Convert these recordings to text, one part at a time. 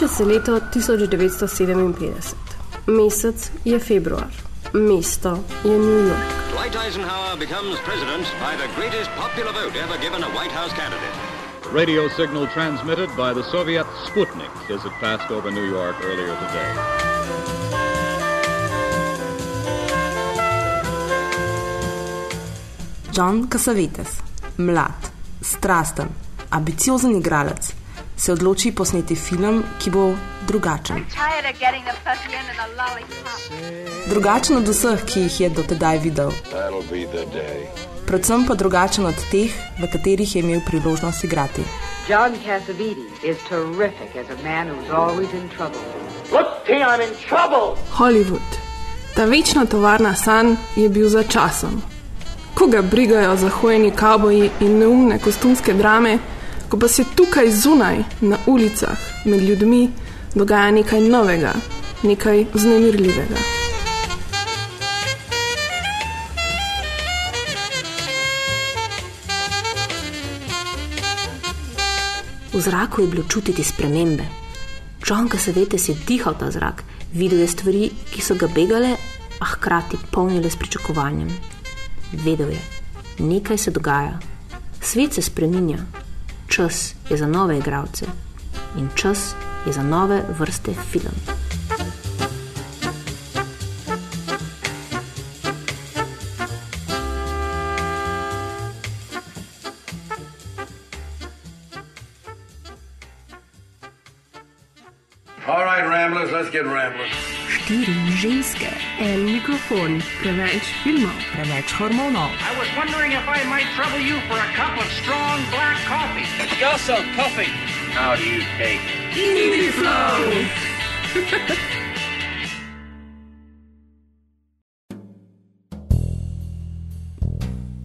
Piše se leto 1957. Mesec je februar. Mesto je New York. Dwight Eisenhower becomes president by the greatest popular vote ever given a White House candidate. Radio signal transmitted by the Soviet Sputnik as it passed over New York earlier today. John Cassavetes, mlad, strasten, ambiciozen igralec, se odloči posneti film, ki bo drugačen. Drugačen od vseh, ki jih je videl, be the day. predvsem pa drugačen od teh, v katerih je imel priložnost igrati. John Cassavetes is terrific as a man who's always in trouble. Hollywood. Ta večna tovarna sanj je bil za časom. Koga brigajo zahojeni kavboji in neumne kostumske drame, ko pa se tukaj zunaj, na ulicah, med ljudmi, dogaja nekaj novega, nekaj vznemirljivega. V zraku je bilo čutiti spremembe. John, ki se veste, si dihal ta zrak, videl je stvari, ki so ga begale, a hkrati polnile s pričakovanjem. Vedel je, nekaj se dogaja, svet se spreminja, čas je za nove igralce in čas je za nove vrste film. All right, Ramblers, let's get rambling. Štiri ženske, en mikrofon, preveč filmov, preveč hormonov. I was wondering if I might trouble you for a cup of strong black coffee. You're so coffee. How do you take it?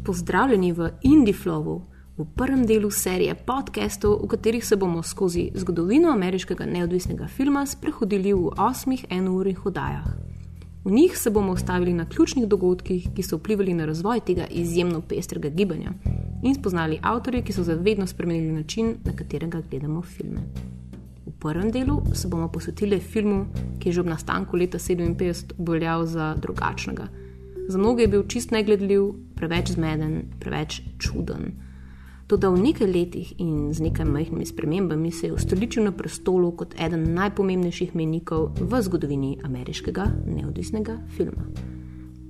Pozdravljeni v Indieflowu, v prvem delu serije podkastov, v katerih se bomo skozi zgodovino ameriškega neodvisnega filma sprehodili v osmih enournih oddajah. V njih se bomo ustavili na ključnih dogodkih, ki so vplivali na razvoj tega izjemno pestrega gibanja in spoznali avtorje, ki so zavedno spremenili način, na katerega gledamo filme. V prvem delu se bomo posvetili filmu, ki je že ob nastanku leta 57 obveljal za drugačnega. Za mnoge je bil čist negledljiv, preveč zmeden, preveč čuden. Toda v nekaj letih in z nekaj majhnimi spremembami se je ustoličil na prestolu kot eden najpomembnejših menikov v zgodovini ameriškega neodvisnega filma.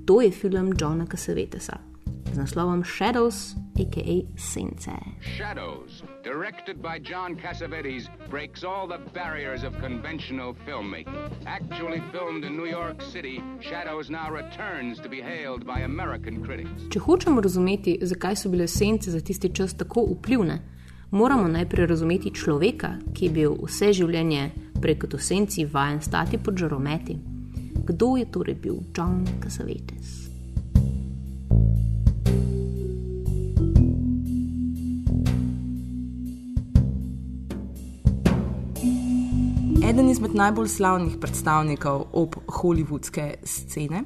To je film Johna Cassavetesa z naslovom Shadows, a.k.a. Sence. Shadows, directed by John Cassavetes, breaks all the barriers of conventional filmmaking. Actually filmed in New York City, Shadows now returns to be hailed by American critics. Če hočemo razumeti, zakaj so bile sence za tisti čas tako vplivne, moramo najprej razumeti človeka, ki je bil vse življenje preko to senci vajen stati pod žarometi. Kdo je torej bil John Cassavetes? Eden izmed najbolj slavnih predstavnikov ob hollywoodske scene,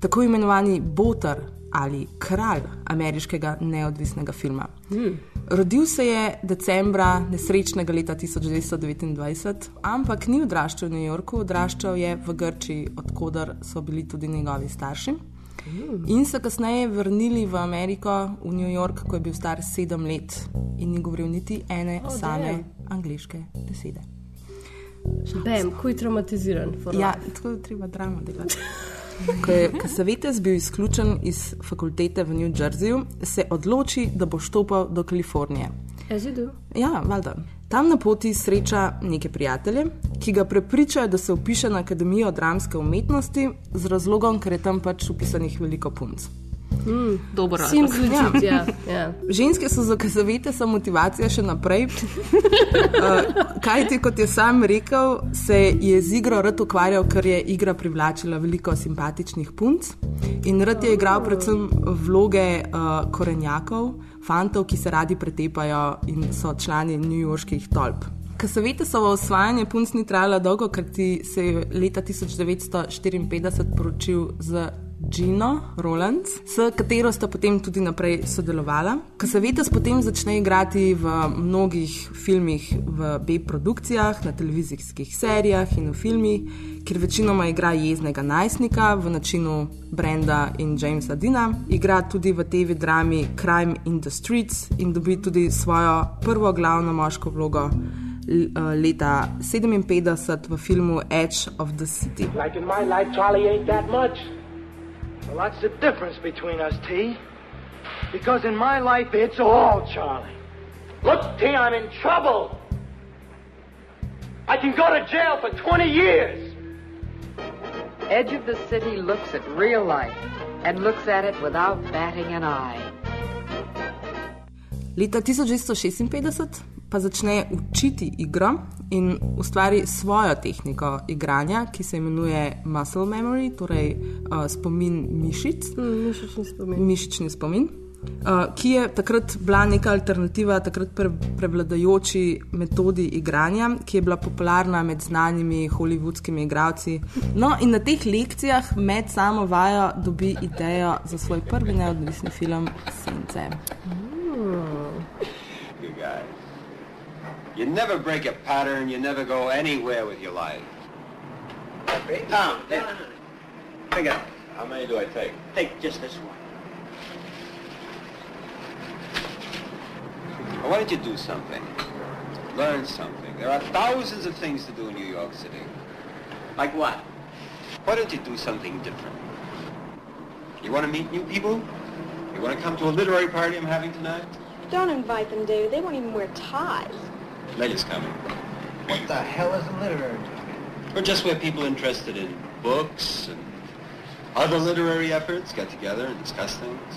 tako imenovani Botar ali kralj ameriškega neodvisnega filma. Rodil se je decembra nesrečnega leta 1929, ampak ni odraščal v New Yorku, odraščal je v Grčiji, odkudar so bili tudi njegovi starši. In se kasneje vrnili v Ameriko, v New York, ko je bil star sedem let in ni govoril niti ene oh, same angliške besede. Bam, kuj traumatiziran. for Ja, tako je treba drama delati. Ko je Kasavetes bil izključen iz fakultete v New Jerseyju, se odloči, da bo štopal do Kalifornije. Ja, valjda. Tam na poti sreča neke prijatelje, ki ga prepričajo, da se upiše na Akademijo dramske umetnosti z razlogom, ker je tam pač upisanih veliko punc. Dobro, Sim zločit, ja. ja. Ženske so za Kazavitesa motivacija še naprej. Uh, Kaj ti, kot je sam rekel, se je z igro rad ukvarjal, ker je igra privlačila veliko simpatičnih punc. In rad je igral predvsem vloge uh, korenjakov, fantov, ki se radi pretepajo in so člani newyorških tolp. Kasavitesovo osvajanje punc ni trajalo dolgo, ker ti se je leta 1954 poročil z Gino Rollins, s katero sta potem tudi naprej sodelovala. Kasavetas potem začne igrati v mnogih filmih, v B-produkcijah, na televizijskih serijah in v filmih, kjer večinoma igra jeznega najstnika v načinu Brenda in Jamesa Dina. Igra tudi v TV drami Crime in the Streets in dobi tudi svojo prvo glavno moško vlogo. Leta 57 v filmu Edge of the City. Like in my life, Charlie ain't that much. Well, that's the difference between us, T. Because in my life, it's all Charlie. Look, T, I'm in trouble. I can go to jail for 20 years. Edge of the City looks at real life and looks at it without batting an eye. Leta 1956 pa začne učiti igro in ustvari svojo tehniko igranja, ki se imenuje muscle memory, torej uh, spomin mišic. Mm, mišični spomin. Mišični spomin. Uh, ki je takrat bila neka alternativa takrat pre, prevladojoči metodi igranja, ki je bila popularna med znanimi hollywoodskimi igralci. No, in na teh lekcijah med samo vajo dobi idejo za svoj prvi neodvisni film Sence. Guys. You never break a pattern, you never go anywhere with your life. Tom, there. Pick up. How many do I take? Take just this one. Well, why don't you do something? Learn something. There are thousands of things to do in New York City. Like what? Why don't you do something different? You want to meet new people? You want to come to a literary party I'm having tonight? Don't invite them, David. They won't even wear ties. Leah's coming. What the hell is a literary party? Or just where people interested in books and other literary efforts get together and discuss things.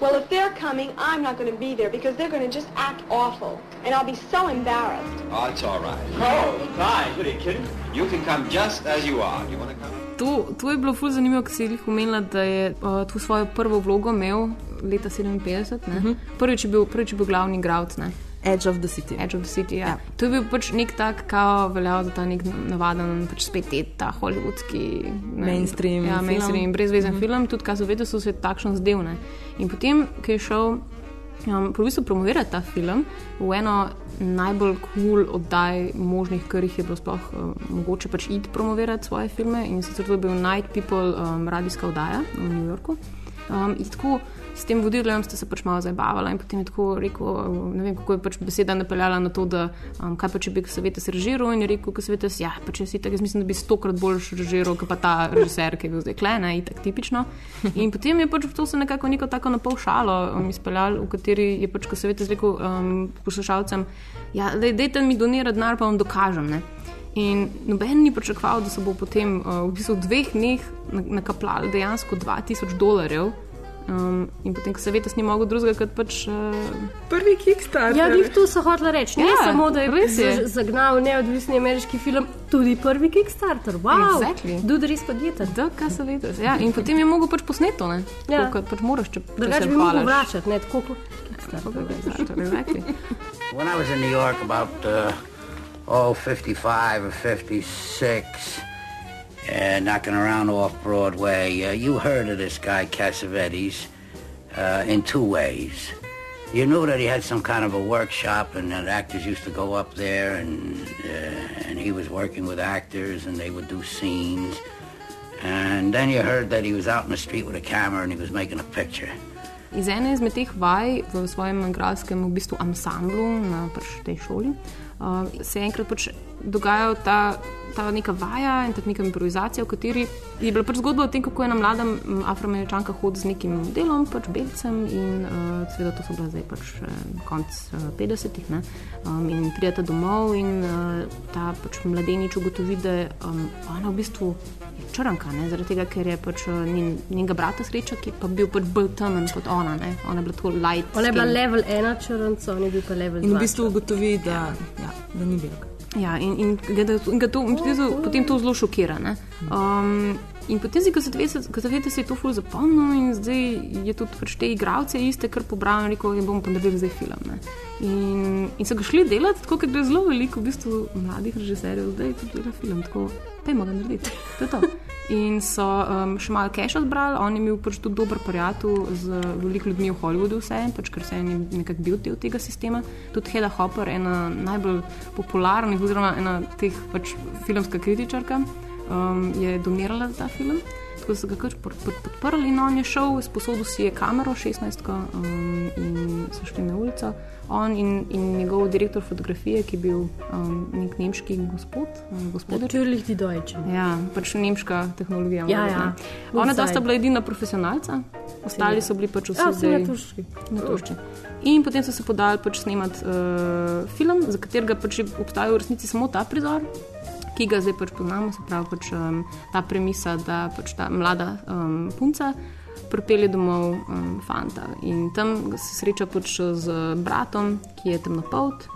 Well, if they're coming, I'm not going to be there because they're going to just act awful. And I'll be so embarrassed. Oh, it's all right. Oh, fine. What are you kidding? You can come just as you are. Do you want to come? To, to je bilo ful zanimivo, ker si jih omenila, da je uh, tu svojo prvo vlogo imel leta 57. Uh -huh. prvič, je bil, prvič je bil glavni igralec. Edge of the City. Edge of the City ja. Ja. To je bil pač nek tak, kao veljal za ta nek navaden, pač spet ta hollywoodski ne, mainstream. Ja, mainstream, brezvezen mm -hmm. film, tudi kaj so vedeli, so se takšno zdel. Ne. In potem, ki je šel um, v bistvu promovirati ta film v eno najbolj kul cool oddaj možnih, kar jih je bilo sploh um, mogoče pač iti promovirati svoje filme. In sicer to je bil Night People um, radijska oddaja v New Yorku. Um, s tem vodilom ste se pač malo zabavali in potem je tako rekel, ne vem, kako je pač beseda napeljala na to, da um, kaj pa če bi se veste režiral in je rekel, da se veste, ja, pa če si tako, jaz mislim, da bi stokrat bolj režiral, kot pa ta režiser, ki je bil zdaj klena in tako tipično. In potem je pač to se nekako neko tako na pol šalo um, izpeljal, v kateri je pač, ko se veste, rekel um, poslušalcem, ja, dajte mi donirati denar, pa vam dokažem. Ne? In noben ni pričakoval, da se bo potem uh, v bistvu dveh dneh nakapljalo dejansko 2000 dolarjev. Um, in potem, ko se veste, ni mogel drugega kot pač. Uh... Prvi Kickstarter. Ja, jih tu so hoteli reči. Ne Ja, samo, da je res je. zagnal neodvisni ameriški film, tudi prvi Kickstarter. Wow, Exactly. Dude res podjetje. Da, kaj se veste. Ja, in potem je mogel pač posneto, ne? Ja. Kot pač moraš, če, če Drugač se bi mogel vračati, ne tako kot Kickstarter. Exactly, exactly. When I was in New York about, uh, oh, 55 or 56, uh, knocking around off Broadway, uh, you heard of this guy, Cassavetes, uh, in two ways. You knew that he had some kind of a workshop and that actors used to go up there and, uh, and he was working with actors and they would do scenes. And then you heard that he was out in the street with a camera and he was making a picture. Iz ene izmed teh vaj v svojem igralskem v bistvu ansamblu na pač tej šoli uh, se je enkrat pač dogajala ta, ta neka vaja in tako neka improvizacija, v kateri je bila pač zgodba o tem, kako ena mlada afroameričanka hodi z nekim delom, pač belcem in uh, seveda to so bila zdaj pač eh, konc uh, 50-ih ne, um, in prideta domov in uh, ta pač mladenič ugotovi, da um, ona v bistvu je črnka, ne, zaradi tega, ker je pač uh, njen, njenega brata sreča, ki pa bil pač bolj temen kot ona, ne, ona je bila tako light. Ona je bila skin. level 1 črnca, on je bil pa level 2. In v bistvu ugotovi, da, ja, da ni bil. Ja, in, in, ga, da- in ga to, potem to zelo šokira. ne. Um, in potem ko se zavete, ko zavete, se je to ful zapomnil in zdaj je tudi pač te igralce iste, kar pobral in rekel, da bomo pa naredili zdaj film. Ne. In, in so ga šli delati, tako ker je zelo veliko v bistvu mladih režiserjev, zdaj tudi dela film, tako pejmo ga narediti. To je to. in so um, še malo cache odbrali. On je imel pač tudi dober prijatelj z veliko ljudmi v Hollywoodu, vse, pač, ker se je nekako bil del tega sistema. Tudi Heda Hopper, ena najbolj popularnih, oziroma ena teh pač filmska kritičarka, um, je donirala za ta film. Tako so ga kar podprli, in on je šel, sposodil si je kamero, 16, um, in so šli na ulico. On in, in njegov direktor fotografije, ki je bil um, nek nemški gospod. gospod Natürlich die Deutsche. Ja, pač nemška tehnologija. Ja, ja. ne. Ona dva sta bila edina profesionalca, ostali so bili pač vsi Ja, vsi zdaj- na turški. na turški. In potem so se podali pač snemati uh, film, za katerega pač je obstajal v resnici samo ta prizor, ki ga zdaj pač poznamo, se pravi pač, um, ta premisa, da pač ta mlada um, punca pripelje domov um, fanta. In tam se sreča pač z bratom, ki je temnopolt.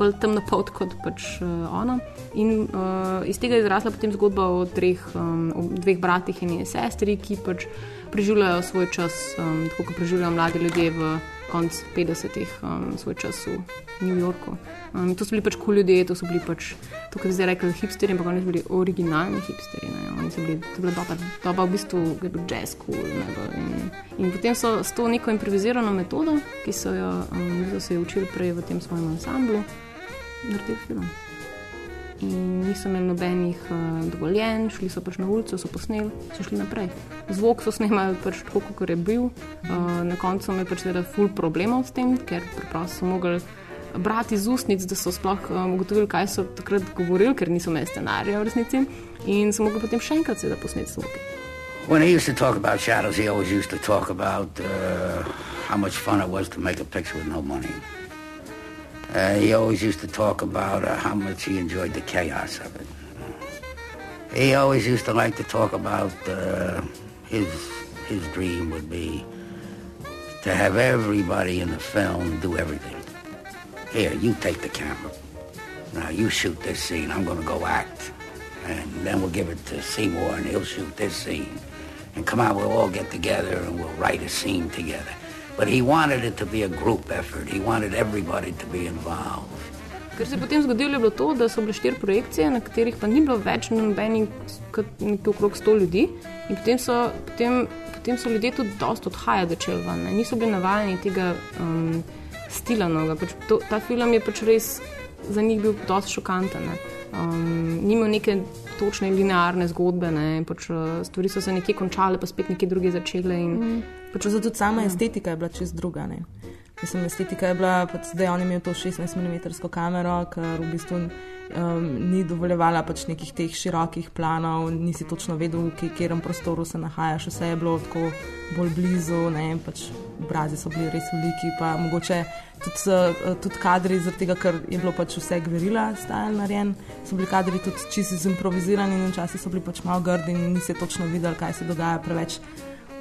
Bolj temnopolt kot pač uh, ona. In uh, iz tega je izrasla potem zgodba o, treh, um, o dveh bratih in sestri, ki pač preživljajo svoj čas, um, tako kot preživljajo mladi ljudje v koncu 50-ih, um, svoj čas v New Yorku. Um, to so bili pač kul cool ljudje, to so bili pač, to, kar zdaj rekli, hipsteri, ampak oni so bili originalni hipsteri. Ne? Oni so bili, to je bila doba, doba v bistvu, ki je bil jazz cool. Cool, in, in potem so s to neko improvizirano metodo, ki so jo, um, so se jo učili prej v tem svojem ansamblu, naredili film. Niso imeli nobenih uh, dovoljenj, šli so pač na ulico, so posneli, so šli naprej. Zvok so snemali pač tako, kot je bil. Uh, na koncu je pač seveda full problemov s tem, ker preprosto so mogli brati iz ustnic, da so sploh um, ugotovili, kaj so takrat govorili, ker niso imeli scenarija v resnici. In so mogli potem še enkrat seveda posneti zvoke. When he used to talk about shadows, he always used to talk about uh, how much fun it was to make a picture with no money. Uh, he always used to talk about uh, how much he enjoyed the chaos of it. He always used to like to talk about uh, his his dream would be to have everybody in the film do everything. Here, you take the camera. Now you shoot this scene. I'm going to go act, and then we'll give it to Seymour, and he'll shoot this scene. And come on, we'll all get together and we'll write a scene together. But he wanted it to be a group effort. He wanted everybody to be involved. Ker se je potem zgodilo, je bilo to, da so bile štiri projekcije, na katerih pa ni bilo več nobenih, kot nekje okrog 100 ljudi. In potem so, potem, potem so ljudje tudi dosta odhajati začeli ven, ne. niso bili navajeni tega um, stila novega. Pač to, ta film je pač res za njih bil dosti šokanten. Ne. Um, Nima neke točne linearne zgodbe, ne. pač, uh, stvari so se nekje končale, pa spet nekje druge začele. In, Mm. Pač zato tudi sama estetika je bila čist druga. Ne? Mislim, estetika je bila, pač zdaj on je imel to 16 mm kamero, ker v bistvu um, ni dovoljevala pač nekih teh širokih planov, nisi točno vedel, v katerem prostoru se nahajaš, vse je bilo tako bolj blizu, ne, pač obrazi so bili res veliki, pa mogoče tudi, uh, tudi kadri, zaradi tega, ker je bilo pač vse gverila, stajal narejen, so bili kadri tudi čisto zimprovizirani in včasih so bili pač malo grdi in nisi točno videl, kaj se dogaja preveč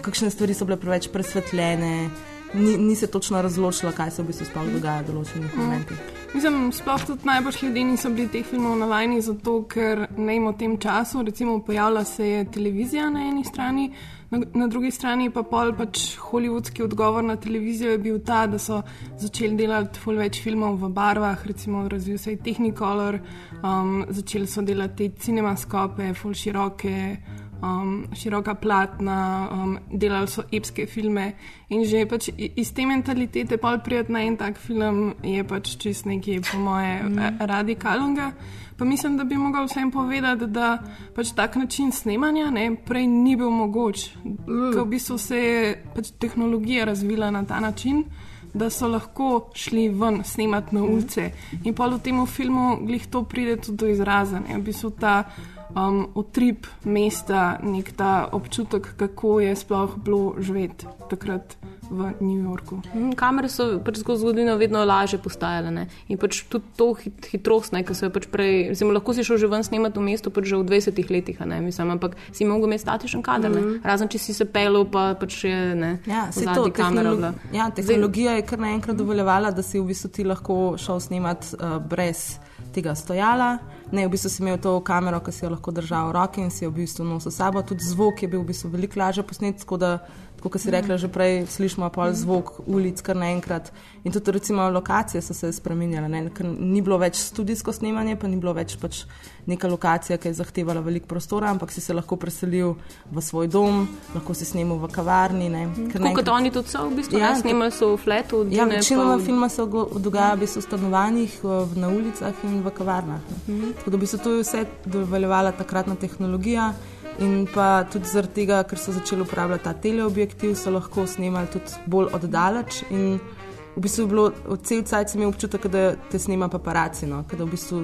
kakšne stvari so bile preveč presvetljene, ni, ni se točno razločila, kaj se v bistvu sploh dogaja v določenih Mm. momentih. Mislim, sploh tudi najbolj ljudje niso bili teh filmov navajeni, zato ker ne v tem času, recimo, pojavila se je televizija na eni strani, na, na drugi strani pa pol pač hollywoodski odgovor na televizijo je bil ta, da so začeli delati ful več filmov v barvah, recimo razvil se je Technicolor, um, začeli so delati te cinemaskope, ful široke. Um, široka platna, um, delali so epske filme in že pač iz te mentalitete pol prijeti na en tak film je pač čist nekaj, po moje, Mm. radikalnega. Pa mislim, da bi mogel vsem povedati, da pač tak način snemanja ne, prej ni bil mogoč. Mm. Ker v bistvu se je pač tehnologija razvila na ta način, da so lahko šli ven snemati na ulice. In pol v tem filmu glih to pride tudi do izraza. Ne. V bistvu ta um, utrip mesta, nek ta občutek, kako je sploh bilo živeti takrat v New Yorku. Mm, Kamere so pač skozi zgodovino vedno lažje postajale. Ne? In pač tudi to hit, hitrost, ne, ki so jo pač prej, mislim, lahko si šel že ven snemati v mestu, pač že v 20 letih, a ne, mislim, ampak si mogel imeti statičen kader, mm Mhm. -hmm. razen če si se pelil, pa pač je ne. Ja, se to, kamera tehnolo ja, tehnologija je kar naenkrat dovoljevala, da si v bistvu ti lahko šel snemat uh, brez tega stojala. Ne, v bistvu si imel to kamero, ki si jo lahko držal v roki in si jo v bistvu nosil s sabo. Tudi zvok je bil v bistvu veliko lažje posnet, tako da Tako kot si rekla, že prej slišimo pol zvok ulic kar naenkrat. In tudi recimo lokacije so se spremenjale. Ne? Ker Ni bilo več studijsko snemanje, pa ni bilo več pač neka lokacija, ki je zahtevala veliko prostora, ampak si se lahko preselil v svoj dom, lahko si snemal v kavarni. ne. Ker Tako kot naenkrat- oni tudi so, v bistvu, Ja, ja, snimali so v fletu. Ja, večinoma pa- filma se dogaja v bistvu v stanovanjih, v- na ulicah in v kavarnah. ne. Mhm. Tako da bi se to je vse dovoljevala takratna tehnologija. In pa tudi zaradi tega, ker so začeli uporabljati ta teleobjektiv, so lahko snemali tudi bolj oddaleč. In v bistvu je bilo od cel cajt imel občutek, da te snema paparaci, no? Da v bistvu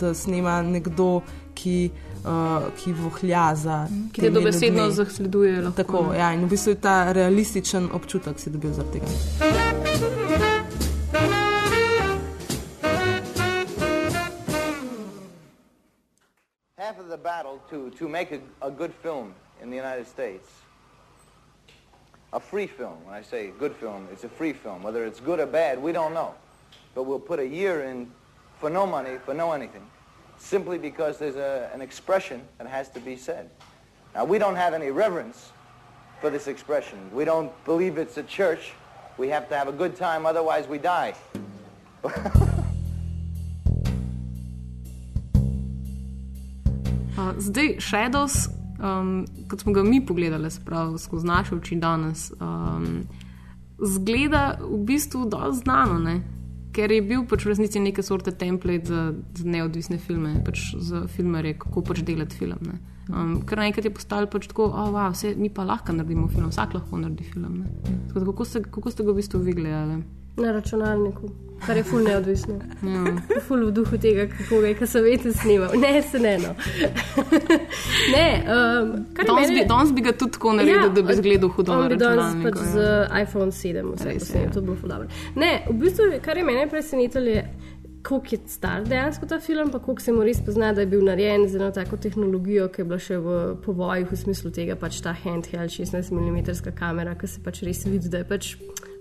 da snema nekdo, ki, uh, ki vohlja za. Mhm. Ki te dobesedno zasleduje. Lahko, Tako, ne. ja, in v bistvu je ta realističen občutek si dobil zaradi tega. Half of the battle to, to make a, a good film in the United States, a free film, when I say good film, it's a free film. Whether it's good or bad, we don't know. But we'll put a year in for no money, for no anything, simply because there's a, an expression that has to be said. Now, we don't have any reverence for this expression. We don't believe it's a church. We have to have a good time, otherwise we die. Uh, zdaj, Shadows, um, kot smo ga mi pogledali, spravo, skozi naše oči danes, um, zgleda v bistvu dosti znano, ne? ker je bil pač v resnici neke sorte template za, za neodvisne filme, pač za filmere, kako pač delati film. Ne? Um, ker naenkrat je postalo pač tako, oh, wow, vse, mi pa lahko naredimo film, vsak lahko naredi film. Tako Kako ste, kako ste ga v bistvu vi gledali? Na računalniku, kar je ful neodvisno. Ja. Ful v duhu tega, kako ga je kasavete snimal. Ne, se ne. No. ne um, Danes mene- bi, danes bi ga tudi tako naredil, ja, da bi zgledal hudo na bi danes pač ja. z iPhone 7 vse ja. to bilo ful dobro. Ne, v bistvu, kar je mene presenetilo, je, koliko je star dejansko ta film, pa koliko se mu res pozna, da je bil narejen z eno tako tehnologijo, ki je bila še v povojih, v smislu tega pač ta handheld 16 mm kamera, ki se pač res vidi, da je pač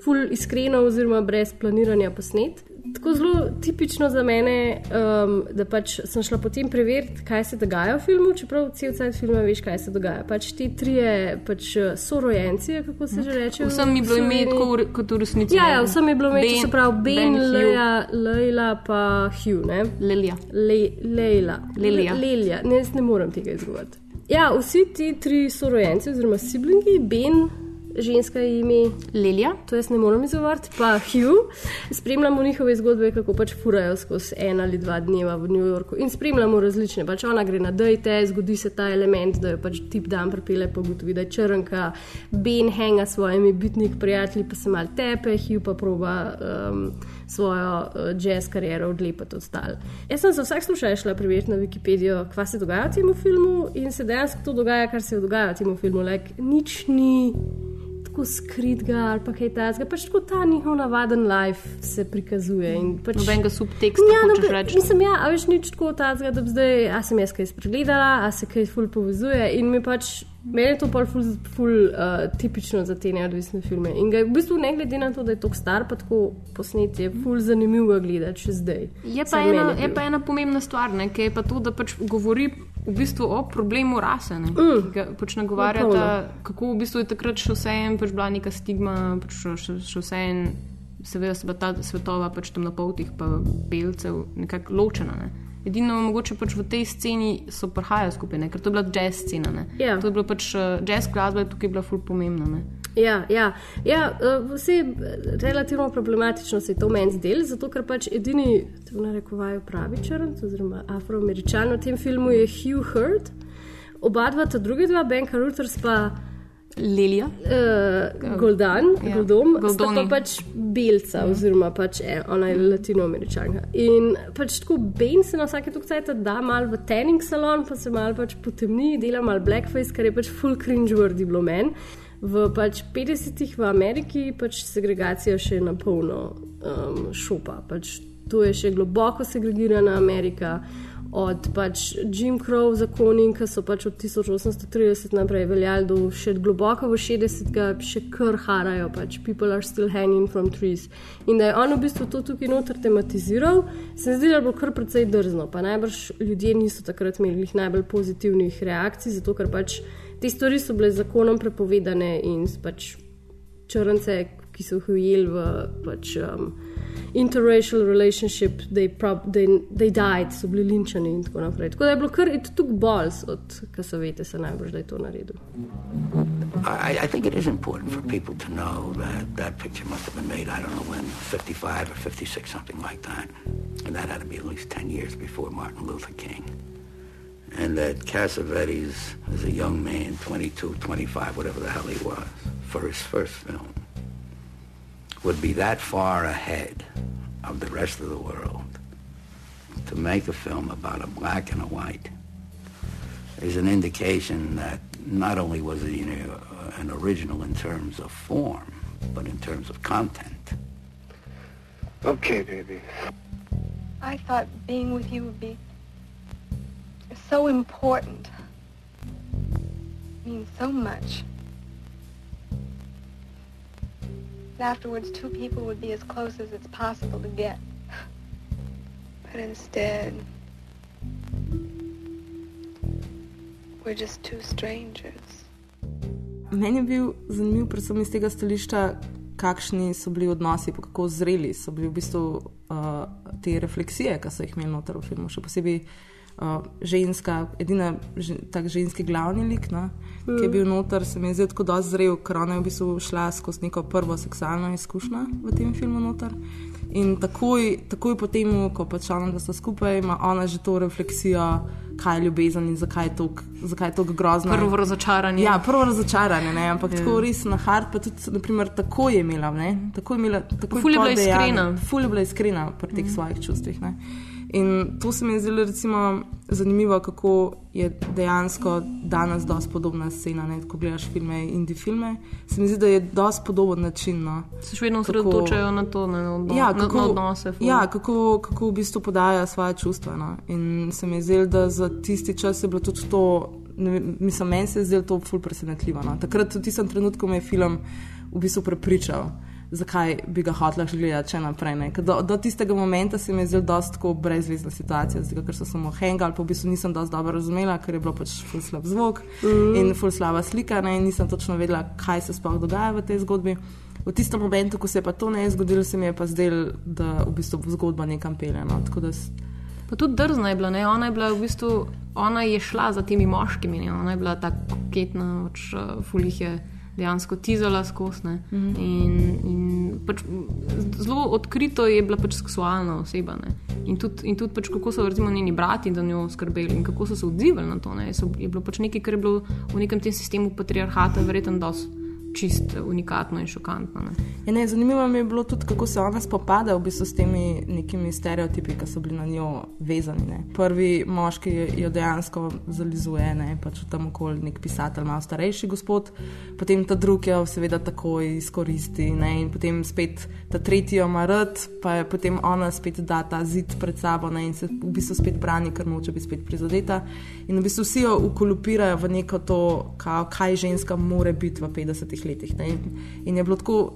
ful iskreno oziroma brez planiranja posnet. Tako zelo tipično za mene, um, da pač sem šla potem preveriti, kaj se dogaja v filmu, čeprav cel cel film veš, kaj se dogaja. Pač ti trije pač, eh, sorojenci, kako se že reče. v Vsem je bilo ime tako kot v resnici. Ja, ja, vsem je bilo ime, Ben- se pravi Ben, Ben. Leja, Leila, pa Hugh, ne? Lelija. Le, Leila. Lelija. Le, Lelija, ne, ne morem tega izgovoriti. Ja, vsi ti tri sorojenci, oziroma siblingi, Ben, ženska ime Lelija, to jaz ne morem izgovoriti, pa Hugh, spremljamo njihove zgodbe, kako pač furajo skozi en ali dva dneva v New Yorku in spremljamo različne. Pač ona gre na dejte, zgodi se ta element, da jo pač tip dan pripele, pa ugotovi, da je črnka, Ben henga s svojimi bitniki prijatelji, pa se mal tepe, Hugh pa proba. Um, Svojo uh, jazz kariero odlepiti od stal. Jaz sem za vsak slučaj šla preveriti na Wikipedijo, kaj se dogaja v tem filmu, in se dejansko to dogaja, kar se dogaja v tem filmu. Like, nič ni tako skritga ali pa kaj takega, pač tako ta njihov navaden life se prikazuje. Pač, nobenega subteksta, Ja, hočeš no, reči. Mislim, ja, a veš nič tako takega, da bi zdaj, a sem jaz kaj spregledala, a se kaj ful povezuje in mi pač. Meni je to pol ful, ful uh, tipično za te neodvisne filme. In ga je v bistvu ne glede na to, da je tako star, pa tako posnet, je ful zanimivo ga gledati še zdaj. Je pa, ena, je pa ena pomembna stvar, ne, ki je pa to, da pač govori v bistvu o problemu rase. Ne, mm. Ga pač nagovarjata, Popolno. kako v bistvu je takrat še vseeno pač bila neka stigma, pač še, še, še vseeno, seveda se ta svetova pač temnopoltih pa belcev nekako ločena. Ne. Edino mogoče pač v tej sceni so prihajali skupaj, ne, ker to je bila jazz scena. Ne. Ja. To je bila pač eh, jazz glasba, je tukaj bila ful pomembna. Ne. Ja, ja, ja vse je relativno problematično se je to meni zdelo, zato ker pač edini, tako narekovajo, pravi črnc oziroma afroameričan v tem filmu je Hugh Hurt, oba dva, ta druga dva, Ben Carruthers pa Lelija. Uh, Goldan, Ja. Goldom, sta Goldoni. pa pač belca, ja. oziroma pač e, ona je latinoameričanka. In pač tako Ben se na vsake tukaj da mal v tanning salon, pa se mal pač potemni, dela mal blackface, kar je pač full cringe wordy bilo meni. V pač 50-ih v Ameriki pač segregacija še na polno um, šopa. Pač to je še globoko segregirana Amerika. Od pač Jim Crow zakoni, ki so pač od 1830 naprej veljali do še globoko v 60-ga, še kar harajo, pač people are still hanging from trees. In da je on v bistvu to tukaj noter tematiziral, se mi zdi, da je bilo kar precej drzno. Pa najbrž ljudje niso takrat imeli najbolj pozitivnih reakcij, zato ker pač te stvari so bile zakonom prepovedane in pač črnce, ki so jih ujeli v pač, um, interracial relationship, they, prob, they, they died, so bili linčani in tako naprej. Tako da je bilo kar tukaj bols od Kasavete, se najbolj, da je to naredil. I, I think it is important for people to know that that picture must have been made, I don't know when, 55 or 56, something like that. And that had to be at least 10 years before Martin Luther King. And that Cassavetes, as a young man, 22, 25, whatever the hell he was, for his first film, would be that far ahead of the rest of the world to make a film about a black and a white is an indication that not only was it you know, an original in terms of form, but in terms of content. Okay, baby. I thought being with you would be so important. means so much. And afterwards, two people would be as close as it's possible to get. But instead, we're just two strangers. Meni je bil zanimiv, predvsem iz tega stališča, kakšni so bili odnosi, pa kako zreli so bili v bistvu uh, te refleksije, ki so jih imeli noter v filmu. Še posebej uh, ženska, edina že, tak ženski glavni lik, no, mm. ki je bil noter, se mi je zdel tako dosti zrel, ker ona je v bistvu šla skozi neko prvo seksualno izkušnjo v tem filmu noter. In takoj, takoj po tem, ko pač ona, da sta skupaj, ima ona že to refleksijo, kaj je ljubezen in zakaj je to grozno. Prvo razočaranje. Ja, prvo razočaranje, ne? ampak yeah. tako res na hard, pa tudi, naprimer, tako je imela. Tako je imela tako ful je bila iskrena. Ful je bila iskrena pri teh mm. svojih čustvih. Ne? In to se mi je zdelo recimo, zanimivo, kako je dejansko danes dosti podobna scena. Ne? Ko gledaš filme, indie filme, se mi zdi, da je dosti podoben način. No? Se še vedno osredotočajo na to, ne, na, odno, ja, kako, na, na odnose. Ful. Ja, kako, kako v bistvu podajo svoje čustva. No? In se mi je zdelo, da za tisti čas je bilo tudi to. Mislim, meni se je zdelo to ful presenetljivo. No? Takrat, v tistem trenutku, me je film v bistvu prepričal zakaj bi ga hotel gledati še naprej. Do, do tistega momenta se mi je zdel dosto brezvezna situacija, zdaj, ker so samo hengal, pa v bistvu nisem dosto dobro razumela, ker je bilo pač ful slab zvok mm. in ful slaba slika ne? in nisem točno vedela, kaj se sploh dogaja v tej zgodbi. V tistem momentu, ko se je pa to ne zgodilo, se mi je pa zdel, da v bistvu zgodba nekam pelje. No? Pa tudi drzna je bila, ne? ona je bila v bistvu, ona je šla za temi moškimi, ne? ona je bila tako koketna, pač uh, fulih je dejansko tizala skozi. Mm -hmm. in, in pač, zelo odkrito je bila pač seksualna oseba. Ne? In tudi, in tudi pač, kako so recimo, njeni brati za njo skrbeli in kako so se odzivali na to. So, je bilo pač nekaj, kar je bilo v nekem tem sistemu patriarhata, verjetno dosti čist unikatno in šokantno. Ne. Ja, ne, zanimivo mi je bilo tudi, kako se ona spopada v bistvu s temi nekimi stereotipi, ki so bili na njo vezani. Ne. Prvi moški jo dejansko zalizuje, ne, pač tam okoli nek pisatelj, malo starejši gospod, potem ta drugi jo seveda takoj izkoristi ne, in potem spet ta tretji jo ima rad, pa je potem ona spet da ta zid pred sabo ne, in se v bistvu spet brani, ker noče biti spet prizadeta. In v bistvu vsi jo ukolupirajo v neko to, kaj ženska more biti v 50-ih letih. In, in je bilo tako,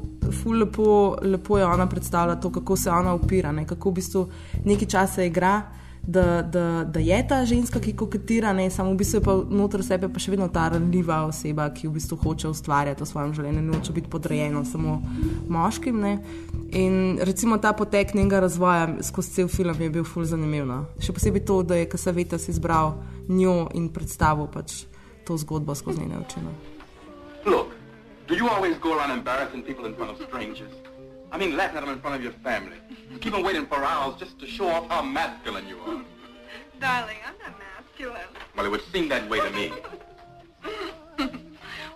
lepo, lepo je ona predstavljala to, kako se ona upira, ne? kako v bistvu nekaj časa igra. Da, da, da je ta ženska, ki koketira, ne samo v bistvu pa znotraj sebe, pa še vedno ta ranljiva oseba, ki v bistvu hoče ustvarjati v svojem življenju, ne hoče biti podrejena samo moškim. Ne. In recimo ta potek njenega razvoja skozi cel film je bil ful zanimiv. No. Še posebej to, da je Kasaveta si izbral njo in predstavil pač to zgodbo skozi njene oči. No. Look, Do you always go around embarrassing people in front of strangers? I mean, laughing at them in front of your family. You Keep them waiting for hours just to show off how masculine you are. Darling, I'm not masculine. Well, it would seem that way to me.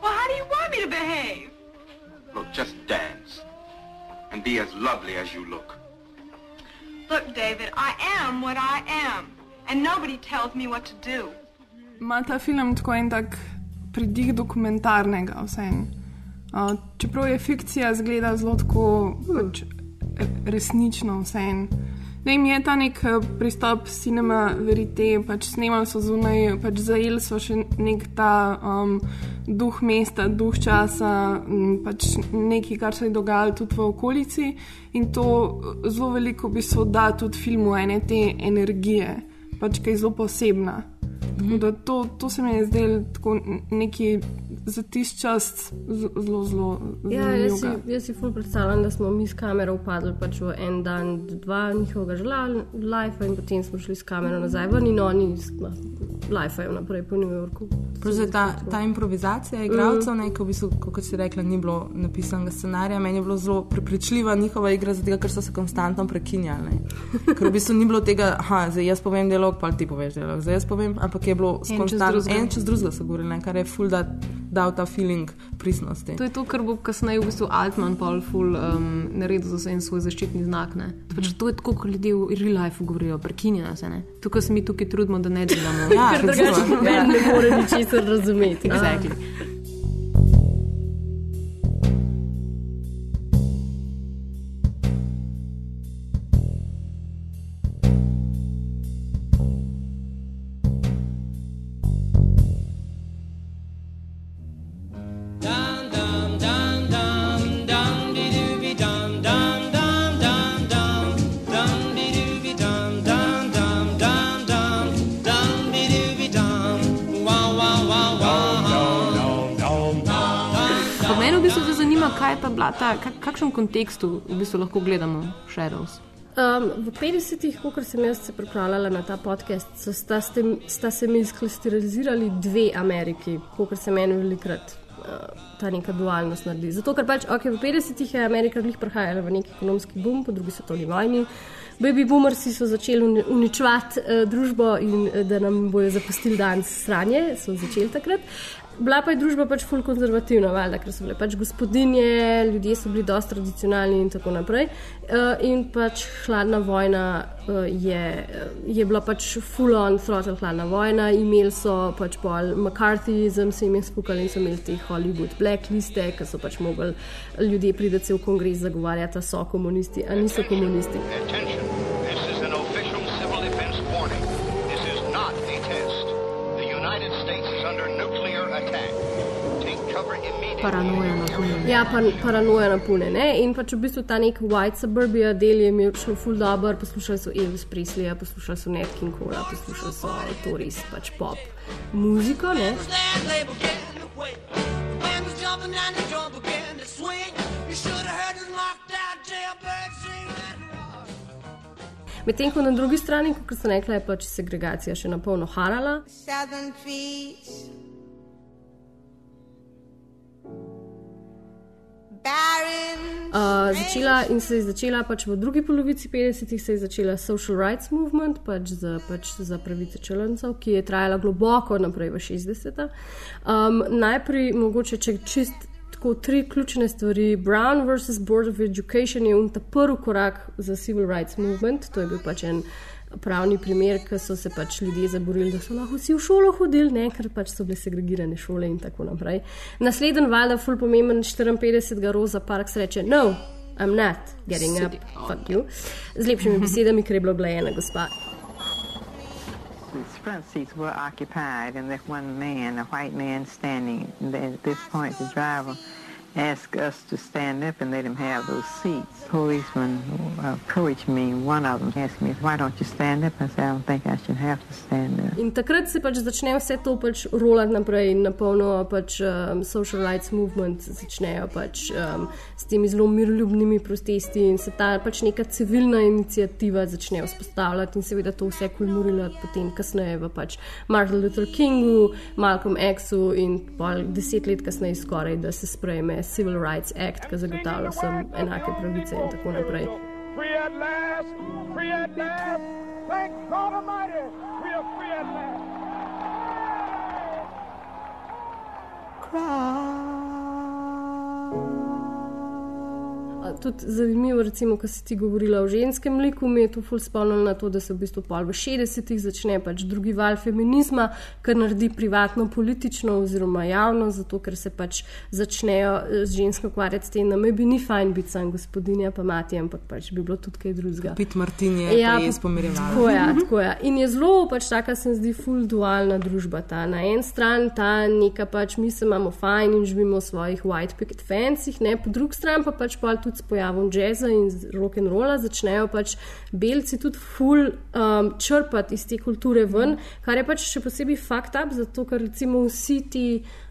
well, how do you want me to behave? Look, just dance. And be as lovely as you look. Look, David, I am what I am. And nobody tells me what to do. Ma ta film tako en tak pridih dokumentarnega vseeno. Čeprav je fikcija zgleda zelo tako pač, resnično, vseeno. Ne, mi je ta nek eh, pristop cinema, verite, pač snemali so zunaj, pač zajeli so še nek ta um, duh mesta, duh časa, pač nekaj, kar se je dogajalo tudi v okolici in to eh, zelo veliko bi se da tudi filmu ene te energije, pač kaj zelo posebna. Tako da to, to se mi je zdelo tako neki zatiščast, zelo, zelo. Ja, jaz si, jaz si ful predstavljam, da smo mi s kamero upadli pač v en dan, dva njihovega želja, in potem smo šli s kamero nazaj ven in oni lajfajo naprej po New Yorku. Zdaj, ta, ta improvizacija igralcev, mm. ko v bistvu, kot si rekla, ni bilo napisanega scenarija, meni je bilo zelo prepričljiva njihova igra, zato ker so se konstantno prekinjali. ne. Ker v bistvu ni bilo tega, da zdaj jaz povem dialog, pa ti poveš dialog, zdaj jaz povem, ampak je bilo konstantno en čez drugega, so govorili, ne, kar je full da, dal ta feeling pristnosti. To je to, kar bo kasneje v bistvu Altman pol ful um, naredil za en svoj zaščitni znak. Ne? Pač to je tako, kot ljudje v real life govorijo, prekinjeno se ne. Tukaj se mi tukaj trudimo, da ne delamo. Ja, Ker drugače noben ne more ničesar razumeti. Exactly. Ta, kak, kakšen kontekst v bistvu lahko gledamo Shadows. Um, v 50-ih, ko sem jaz se pripravljala na ta podcast, sta, ste, sta se mi izkristalizirali dve Ameriki, kot se meni velikrat uh, ta neka dualnost naredi. Zato, ker pač okay, v 50-ih je Amerika glih prihajala v neki ekonomski boom po drugi svetovni vojni. Baby boomersi so začeli uni- uničevati uh, družbo in uh, da nam bojo zapustili dan sranje, so začeli takrat. Bila pa je družba pač fulj konzervativna, valjda, ker so bile pač gospodinje, ljudje so bili dosti tradicionalni in tako naprej. Uh, in pač hladna vojna uh, je, je bila pač full on throttle hladna vojna, imeli so pač pol McCarthyizem, se jim je spukali in so imeli te Hollywood blackliste, ker so pač mogli ljudje priti v kongres zagovarjati, da so komunisti, a niso komunisti. Attention. Paranoja na to. Ja, pa, paranoja na pune. Ne? In pač v bistvu ta nek white suburbia del je imel šlo ful dobro, poslušali so Elvis Presleyja, poslušali so Nat King Cole, poslušali so to res pač pop muziko. Ne? Medtem ko na drugi strani, kot sem rekla, je pač segregacija še na polno harala. Southern trees. Uh, začela in se je začela pač v drugi polovici 50-ih, se je začela social rights movement, pač za, pač za pravice črncev, ki je trajala globoko naprej v 60-ta. Um, najprej, mogoče, če čist tako tri ključne stvari. Brown vs. Board of Education je ta prvi korak za civil rights movement, to je bil pač en. Pravni primer, ki so se pač ljudje zaborili, da so lahko vsi v šolo hodili, ne, ker pač so bile segregirane šole in tako naprej. Naslednji valjda, ful pomemben 54. Roza Parks reče: No, I'm not getting up, fuck you. Z lepšimi besedami, ker je bila oglejena gospa. The front seats were occupied, and there's one man, a white man, standing. At this point, the driver asked us to stand up and let him have those seats. Policeman uh, approached me. One of them asked me, "Why don't you stand up?" I said, "I don't think I should have to stand up." In takrat se pač začne vse to pač rolati naprej in na polno pač um, social rights movement začnejo pač um, s temi zelo miroljubnimi protesti in se ta pač neka civilna inicijativa začne vzpostavljati in seveda to vse kulminira potem kasneje v pač Martin Luther Kingu, Malcolm X-u in pol deset let kasneje skoraj, da se sprejme Civil Rights Act, ki zagotavlja vsem enake pravice in tako naprej. Free at last! Free at last! Thank God Almighty! We are free at last! A Tudi zanimivo, recimo, ko si ti govorila o ženskem liku, mi je to ful spomnilo na to, da se v bistvu pol v 60-ih začne pač drugi val feminizma, kar naredi privatno, politično oziroma javno, zato ker se pač začnejo eh, z žensko ukvarjati s tem, da me bi ni fajn biti sam gospodinja, pa mati, ampak pač bi bilo tudi kaj drugega. Pit Martin je ja, res pomirjeval. Tako je, tako je. In je zelo pač taka, se mi zdi, full dualna družba. Ta. Na eni strani ta neka pač mi se imamo fajn in živimo v svojih white picket fencih, ne? po drugi strani pa pač pol tudi pojavom jazza in rock and rolla začnejo pač belci tudi full um, črpati iz te kulture ven, kar je pač še posebej fakt up, zato ker recimo vsi ti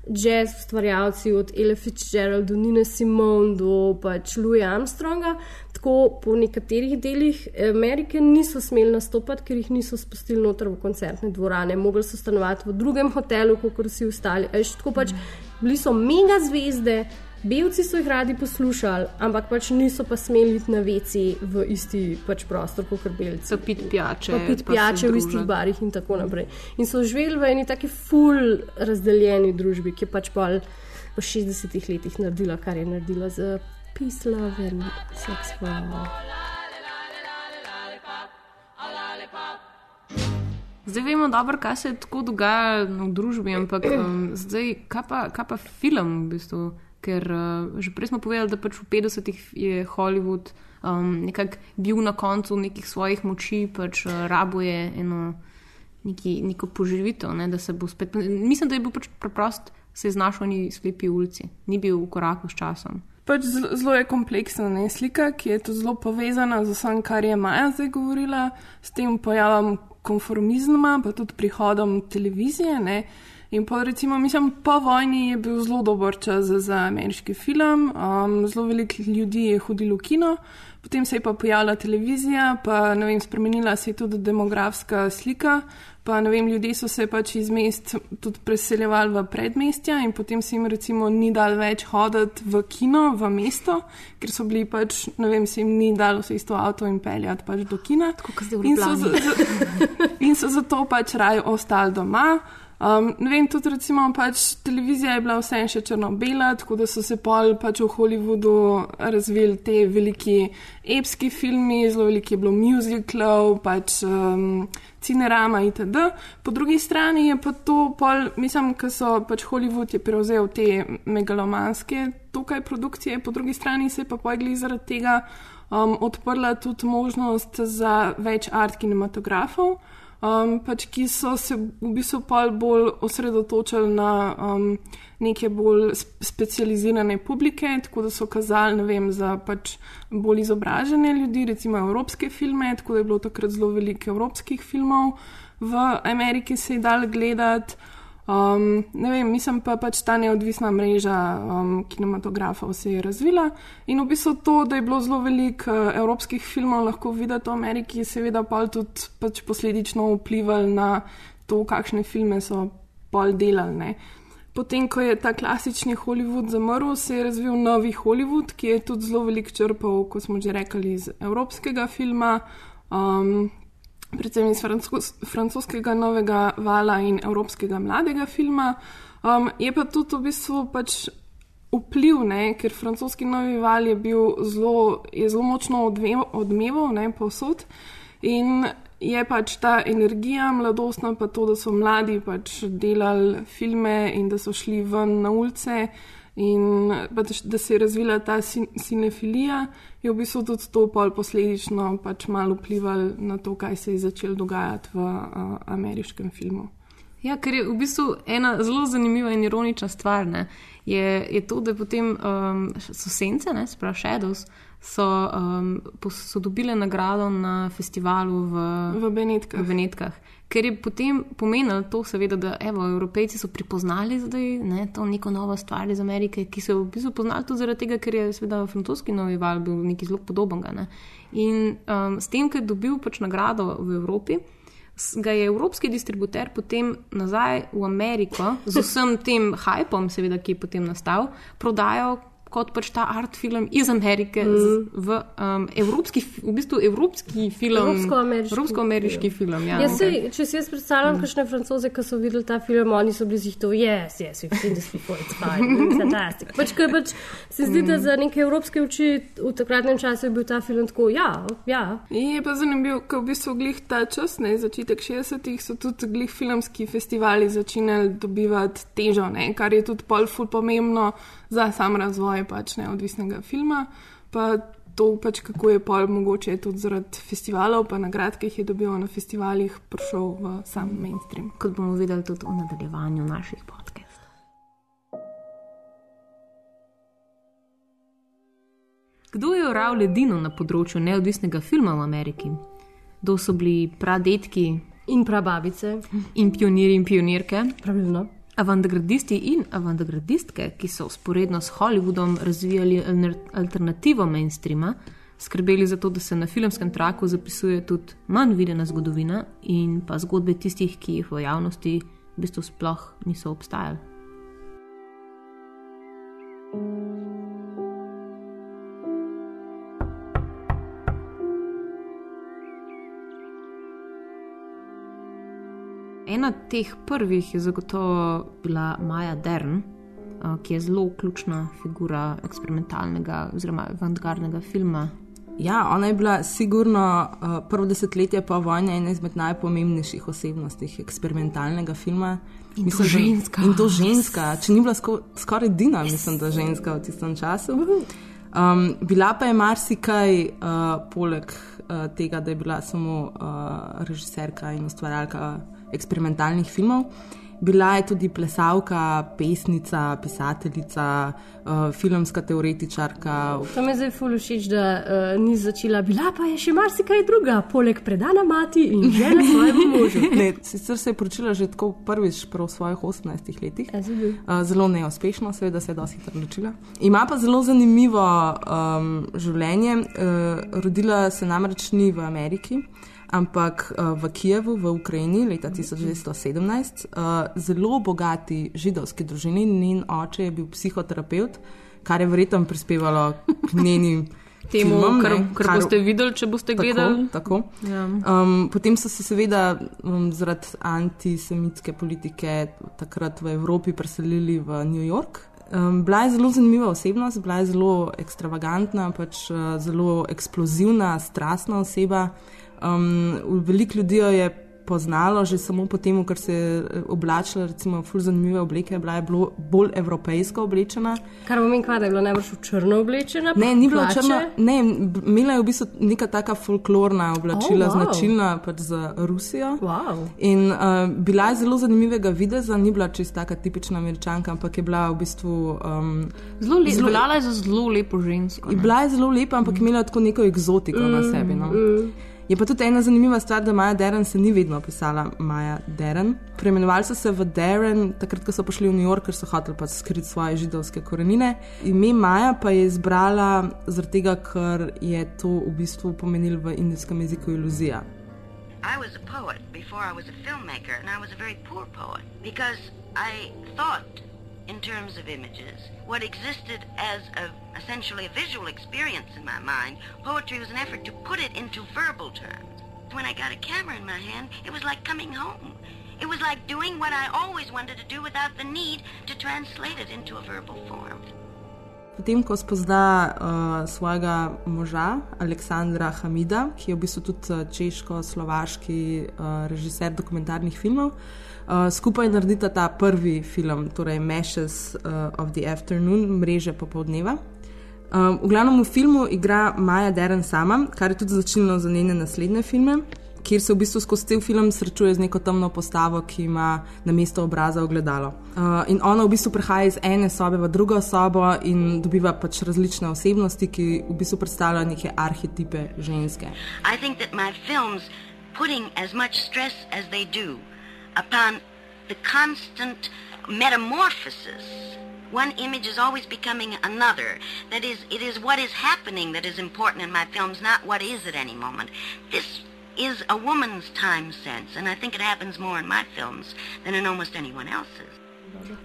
jazz ustvarjalci od Ella Fitzgerald do Nina Simone do pač Louis Armstronga, tako po nekaterih delih Amerike niso smeli nastopati, ker jih niso spustili noter v koncertne dvorane, mogli so stanovati v drugem hotelu, kot vsi ostali. Eš, tako pač bili so mega zvezde. Belci so jih radi poslušali, ampak pač niso pa smeli iti na veci v isti pač prostor, kot belci. So pit pijače. Pa pit pijače v istih barih in tako naprej. In so živeli v eni taki full razdeljeni družbi, ki je pač pol v 60-ih letih naredila, kar je naredila za peace, love in sex for all. Zdaj vemo dobro, kaj se tako dogaja no, v družbi, ampak um, zdaj, kaj pa, kaj pa film v bistvu? Ker uh, že prej smo povedali, da pač v 50-ih je Hollywood um, nekako bil na koncu nekih svojih moči, pač uh, rabuje eno neki, neko poživitev, ne, da se bo spet. Mislim, da je bil pač preprost se je znašel v slepi ulici, ni bil v koraku s časom. Pač zelo je kompleksna ne, slika, ki je tudi zelo povezana z vsem, kar je Maja zdaj govorila, s tem pojavom konformizma, pa tudi prihodom televizije. Ne. In pa recimo, mislim, po vojni je bil zelo dober čas za, za ameriški film, um, zelo veliko ljudi je hodilo v kino, potem se je pa pojavila televizija, pa ne vem, spremenila se je tudi demografska slika, pa ne vem, ljudje so se pač iz mest tudi preseljevali v predmestja in potem se jim recimo ni dal več hoditi v kino, v mesto, ker so bili pač, ne vem, se jim ni dalo se isto avto in peljati pač do kina. Tako, In so, in so zato pač raje ostali doma. Um, ne vem, tudi recimo, pač televizija je bila vse še črno-bela, tako da so se pol pač v Hollywoodu razvili te veliki epski filmi, zelo veliko je bilo muzicalov, pač um, cinerama itd. Po drugi strani je pa to pol, mislim, ker so pač Hollywood je prevzel te megalomanske tukaj produkcije, po drugi strani se je pa pojgli zaradi tega um, odprla tudi možnost za več art kinematografov um, pač, ki so se v bistvu bolj osredotočili na um, neke bolj sp- specializirane publike, tako da so kazali ne vem, za pač bolj izobražene ljudi, recimo evropske filme, tako da je bilo takrat zelo veliko evropskih filmov. V Ameriki se je dal gledati. Um, ne vem, mislim pa pač ta neodvisna mreža um, kinematografov se je razvila in v bistvu to, da je bilo zelo veliko uh, evropskih filmov lahko videti v Ameriki, seveda pa tudi pač posledično vplivalo na to, kakšne filme so pol delali. Ne. Potem, ko je ta klasični Hollywood zamrl, se je razvil novi Hollywood, ki je tudi zelo veliko črpal, kot smo že rekli, iz evropskega filma. Um, predvsem iz francos francoskega novega vala in evropskega mladega filma. Um, je pa tudi v bistvu pač vpliv, ne, ker francoski novi val je bil zelo, je zelo močno odve- odmeval ne, povsod. In je pač ta energija mladostna, pa to, da so mladi pač delali filme in da so šli ven na ulice. In pač, da se je razvila ta sin cinefilija, je v bistvu tudi to pol posledično pač malo vplivalo na to, kaj se je začelo dogajati v uh, ameriškem filmu. Ja, ker je v bistvu ena zelo zanimiva in ironična stvar, ne, je, je to, da potem um, so sence, ne, sprav Shadows, so, um, so dobile nagrado na festivalu v, v Benetkah. V Benetkah. Ker je potem pomenilo to, seveda, da evo, Evropejci so pripoznali zdaj ne, to neko novo stvar iz Amerike, ki so v bistvu poznali tudi zaradi tega, ker je seveda francoski novi val bil nekaj zelo podobnega. Ne. In um, s tem, ker je dobil pač nagrado v Evropi, ga je evropski distributer potem nazaj v Ameriko z vsem tem hajpom, seveda, ki je potem nastal, prodajal kot pač ta art film iz Amerike mm. z, v um, evropski, v bistvu evropski film. Evropsko-ameriški. Evropsko-ameriški film. Ja, Jaz se, če si jaz predstavljam, mm. kakšne francoze, ki so videli ta film, oni so bili zjih to, yes, yes, we've seen this before, it's fine, fantastic. Pač, ker pač se zdi, da za neke evropske oči v takratnem času je bil ta film tako, ja, ja. In je pa zanimivo, ker v bistvu glih ta čas, ne, začetek 60-ih, so tudi glih filmski festivali začenjali dobivati težo, ne, kar je tudi pol ful pomembno za sam razvoj pač neodvisnega filma. Pa to, pač, kako je pol mogoče tudi zaradi festivalov, pa nagrad, ki jih je dobil na festivalih, prišel v sam mainstream. Kot bomo videli tudi v nadaljevanju naših podcastov. Kdo je oral ledino na področju neodvisnega filma v Ameriki? Kdo so bili pradetki in prababice in pionirji in pionirke? Pravilno. Avantgardisti in avantgardistke, ki so usporedno s Hollywoodom razvijali alternativo mainstreama, skrbeli za to, da se na filmskem traku zapisuje tudi manj videna zgodovina in pa zgodbe tistih, ki jih v javnosti v bistvu sploh niso obstajali. Ena teh prvih je zagotovo bila Maja Dern, ki je zelo ključna figura eksperimentalnega oziroma avantgardnega filma. Ja, ona je bila sigurno prvo desetletje po vojni ena izmed najpomembnejših osebnosti eksperimentalnega filma. In mislim, to ženska. In to ženska, če ni bila sko skoraj edina, yes. mislim, da ženska v tistem času. Um, bila pa je marsikaj, uh, poleg uh, tega, da je bila samo uh, režiserka in ustvarjalka eksperimentalnih filmov. Bila je tudi plesalka, pesnica, pisateljica, uh, filmska teoretičarka. To me zdaj fulušič, da uh, ni začela, bila pa je še marsikaj druga, poleg predana mati in žena svojemu možu. ne, sicer se je poročila že tako prvič, prav v svojih 18 letih. Uh, zelo neuspešno, seveda se je dosti hitro odločila. Ima pa zelo zanimivo um, življenje. Uh, rodila se namreč ni v Ameriki ampak uh, v Kijevu, v Ukrajini, leta 1917, uh, zelo bogati židovski družini. Njen oče je bil psihoterapeut, kar je verjetno prispevalo k njenim. Temu, filmom, kar, ne, kar boste videli, če boste tako, gledali. Tako. Ja. Um, potem so se seveda um, zaradi antisemitske politike takrat v Evropi preselili v New York. Um, bila je zelo zanimiva osebnost, bila je zelo ekstravagantna, pač, uh, zelo eksplozivna, strastna oseba. Um, veliko ljudi jo je poznalo že samo po tem, ker se je oblačila, recimo, v zanimive obleke, bila je bolj evropejsko oblečena. Kar pomeni, da je bila najbrž v črno oblečena. Ne, ni bila črna, ne, imela je v bistvu neka taka folklorna oblačila, oh, wow. značilna pač za Rusijo. Wow. In uh, bila je zelo zanimivega videza, ni bila čista taka tipična američanka, ampak je bila v bistvu. Um, zelo lepa, zelo, bila je za zelo lepo žensko. Ne? Bila je zelo lepa, ampak mm. imela tako neko eksotiko mm, na sebi. No? Mm. Je pa tudi ena zanimiva stvar, da Maja Deren se ni vedno pisala Maja Deren. Preimenovali so se v Deren, takrat, ko so prišli v New York, ker so hoteli pač skriti svoje židovske korenine. Ime Maja pa je izbrala zaradi tega, ker je to v bistvu pomenilo v indijskem jeziku iluzija. I was a poet before I was a filmmaker, and I was a very poor poet because I thought in terms of images. What existed as a, essentially a visual experience in my mind, poetry was an effort to put it into verbal terms. When I got a camera in my hand, it was like coming home. It was like doing what I always wanted to do without the need to translate it into a verbal form. Potem, ko spozna uh, svojega moža, Aleksandra Hamida, ki je v bistvu tudi uh, češko-slovaški uh, režiser dokumentarnih filmov, uh, Uh, skupaj naredita ta prvi film, torej Meshes uh, of the Afternoon, mreže popoldneva. Um, v glavnem v filmu igra Maja Deren sama, kar je tudi začinilo za njene naslednje filme, kjer se v bistvu skozi cel film srečuje z neko temno postavo, ki ima na mesto obraza ogledalo. Uh, in ona v bistvu prehaja iz ene sobe v drugo sobo in dobiva pač različne osebnosti, ki v bistvu predstavljajo neke arhetipe ženske. Mislim, da moji filmi putting as much stress as they do upon the constant metamorphosis. One image is always becoming another. That is, it is what is happening that is important in my films, not what is at any moment. This is a woman's time sense, and I think it happens more in my films than in almost anyone else's.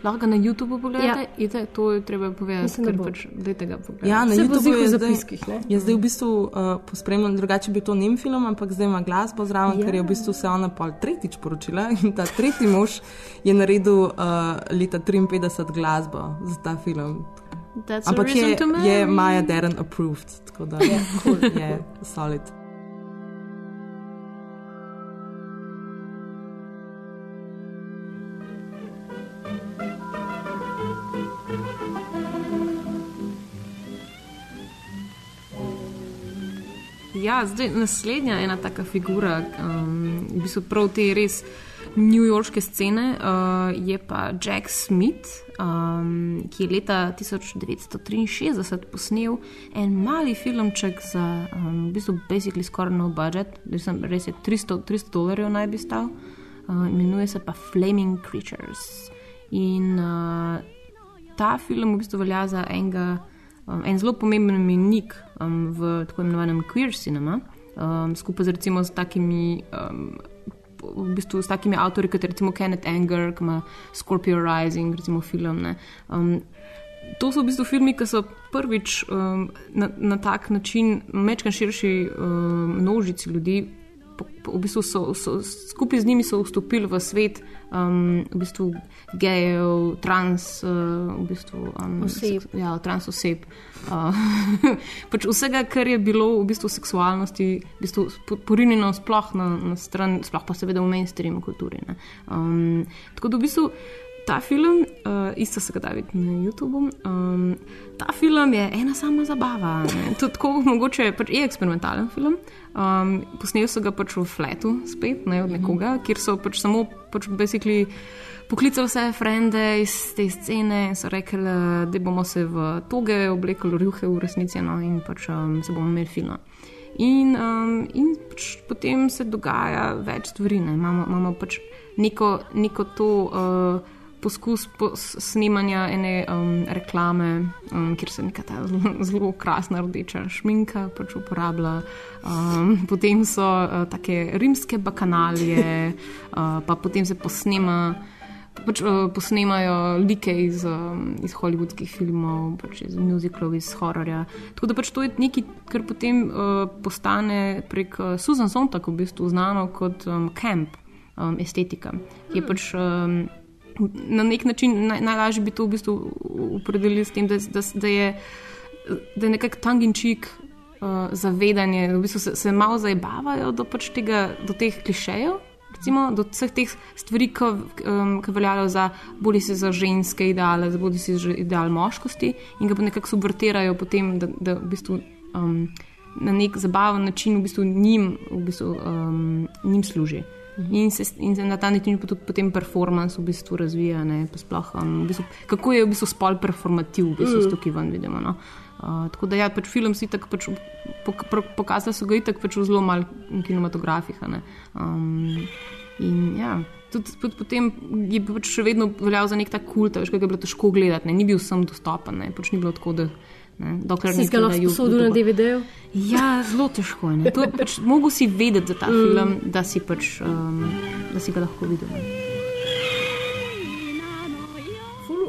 Lahko na YouTubu pogledate, ja. Ite, to je treba povedati, ker pač tega pogledate. Ja, na YouTubu je zapiskih. Zdaj, je zdaj v bistvu uh, pospremljen, drugače bi to nem film, ampak zdaj ima glasbo zraven, ja. ker je v bistvu se ona pol tretjič poročila in ta tretji mož je naredil uh, leta 53 glasbo za ta film. That's ampak je, je Maja Deren approved, tako da je, cool, je solid. Ja, zdaj naslednja ena taka figura, um, v bistvu prav te res newyorške scene uh, je pa Jack Smith, um, ki je leta 1963 posnel en mali filmček za um, bistvu basically skoraj no budget, res je 300, 300 dolarjev naj bi stal, uh, imenuje se pa Flaming Creatures. In uh, ta film v bistvu velja za enega, um, en zelo pomemben menik um, v tako imenovanem queer cinema, um, skupaj z recimo z takimi. Um, V bistvu s takimi avtorji, kot je recimo Kenneth Anger, ki ima Scorpio Rising, recimo film. Um, to so v bistvu filmi, ki so prvič um, na, na tak način, mečkaj širši um, množici ljudi, v bistvu so, so, skupaj z njimi so vstopili v svet um, v bistvu gejev, trans, uh, v bistvu, um, Oseb. Ja, trans oseb. Uh, pač vsega, kar je bilo v bistvu seksualnosti, v bistvu po- porinjeno sploh na, na stran, sploh pa seveda v mainstream kulturi. ne. Um, tako da v bistvu. Ta film, uh, isto se ga da videti na YouTubu, um, ta film je ena sama zabava. To tako mogoče, pač je eksperimentalen film. Um, posnel so ga pač v fletu, spet ne od nekoga, kjer so pač samo pač basically poklicali vse frende iz te scene in so rekli, eh, da bomo se v toge oblekli, rjuhe v resnici, no, in pač um, se bomo imeli film. In, um, in pač potem se dogaja več stvari. ne. Imamo, imamo pač neko, neko to uh, poskus po, s- snemanja ene um, reklame, um, kjer se neka ta zelo, krasna rdeča šminka pač uporablja. Um, potem so uh, take rimske bakanalije, uh, pa potem se posnema. Pač, uh, posnemajo like iz, um, iz hollywoodskih filmov, pač iz muziklov, iz hororja. Tako da pač to je nekaj, kar potem uh, postane prek uh, Susan Sontag v bistvu znano kot um, camp um, estetika. ki Je pač, um, na nek način naj, najlažje bi to v bistvu opredelili s tem, da, da, da je, da je nekako tanginčik. Uh, zavedanje, v bistvu se, se malo zabavajo do, pač do teh klišejev, recimo, do vseh teh stvari, ki um, ki veljajo za bodi si za ženske ideale, bodi si za ideal moškosti in ga pa nekako subvertirajo potem, da, da v bistvu um, na nek zabaven način v bistvu njim, v bistvu, um, njim služi. In se, in se na ta način tudi potem performance v bistvu razvija. Ne, sploh, um, v bistvu, kako je v bistvu spol performativ, v bistvu, Mm. mm. tukaj ven vidimo. No. Uh, tako da ja, pač film si tako pač, pok, pro- pokazali so ga itak pač v zelo malo kinematografih. Um, in ja. Tudi, tudi potem je pač še vedno veljal za nek tak kult, veš, ki je bilo težko gledati, ne. ni bil sem dostopen, ne. pač ni bilo tako, da. Ne, dokler Si ga lahko posodil na. DVD-ju? Ja, zelo težko je. Pač, Mogoče si vedeti za ta mm. film, da si, pač, um, da si ga lahko videl. Ne.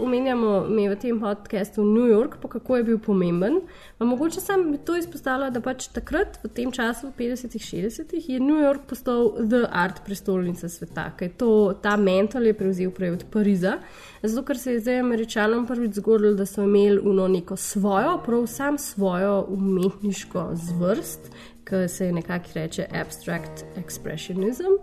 Omenjamo mi v tem podkastu New York, pa kako je bil pomemben. Pa mogoče bi to izpostavila, da pač takrat, v tem času, v 50-ih, 60-ih, je New York postal The Art prestolnica sveta, ker to, ta mental je prevzel prej od Pariza. Zato, ker se je zdaj američanom prvič zgodilo, da so imeli uno neko svojo, prav sam svojo umetniško zvrst, ki se je nekako reče abstract expressionism.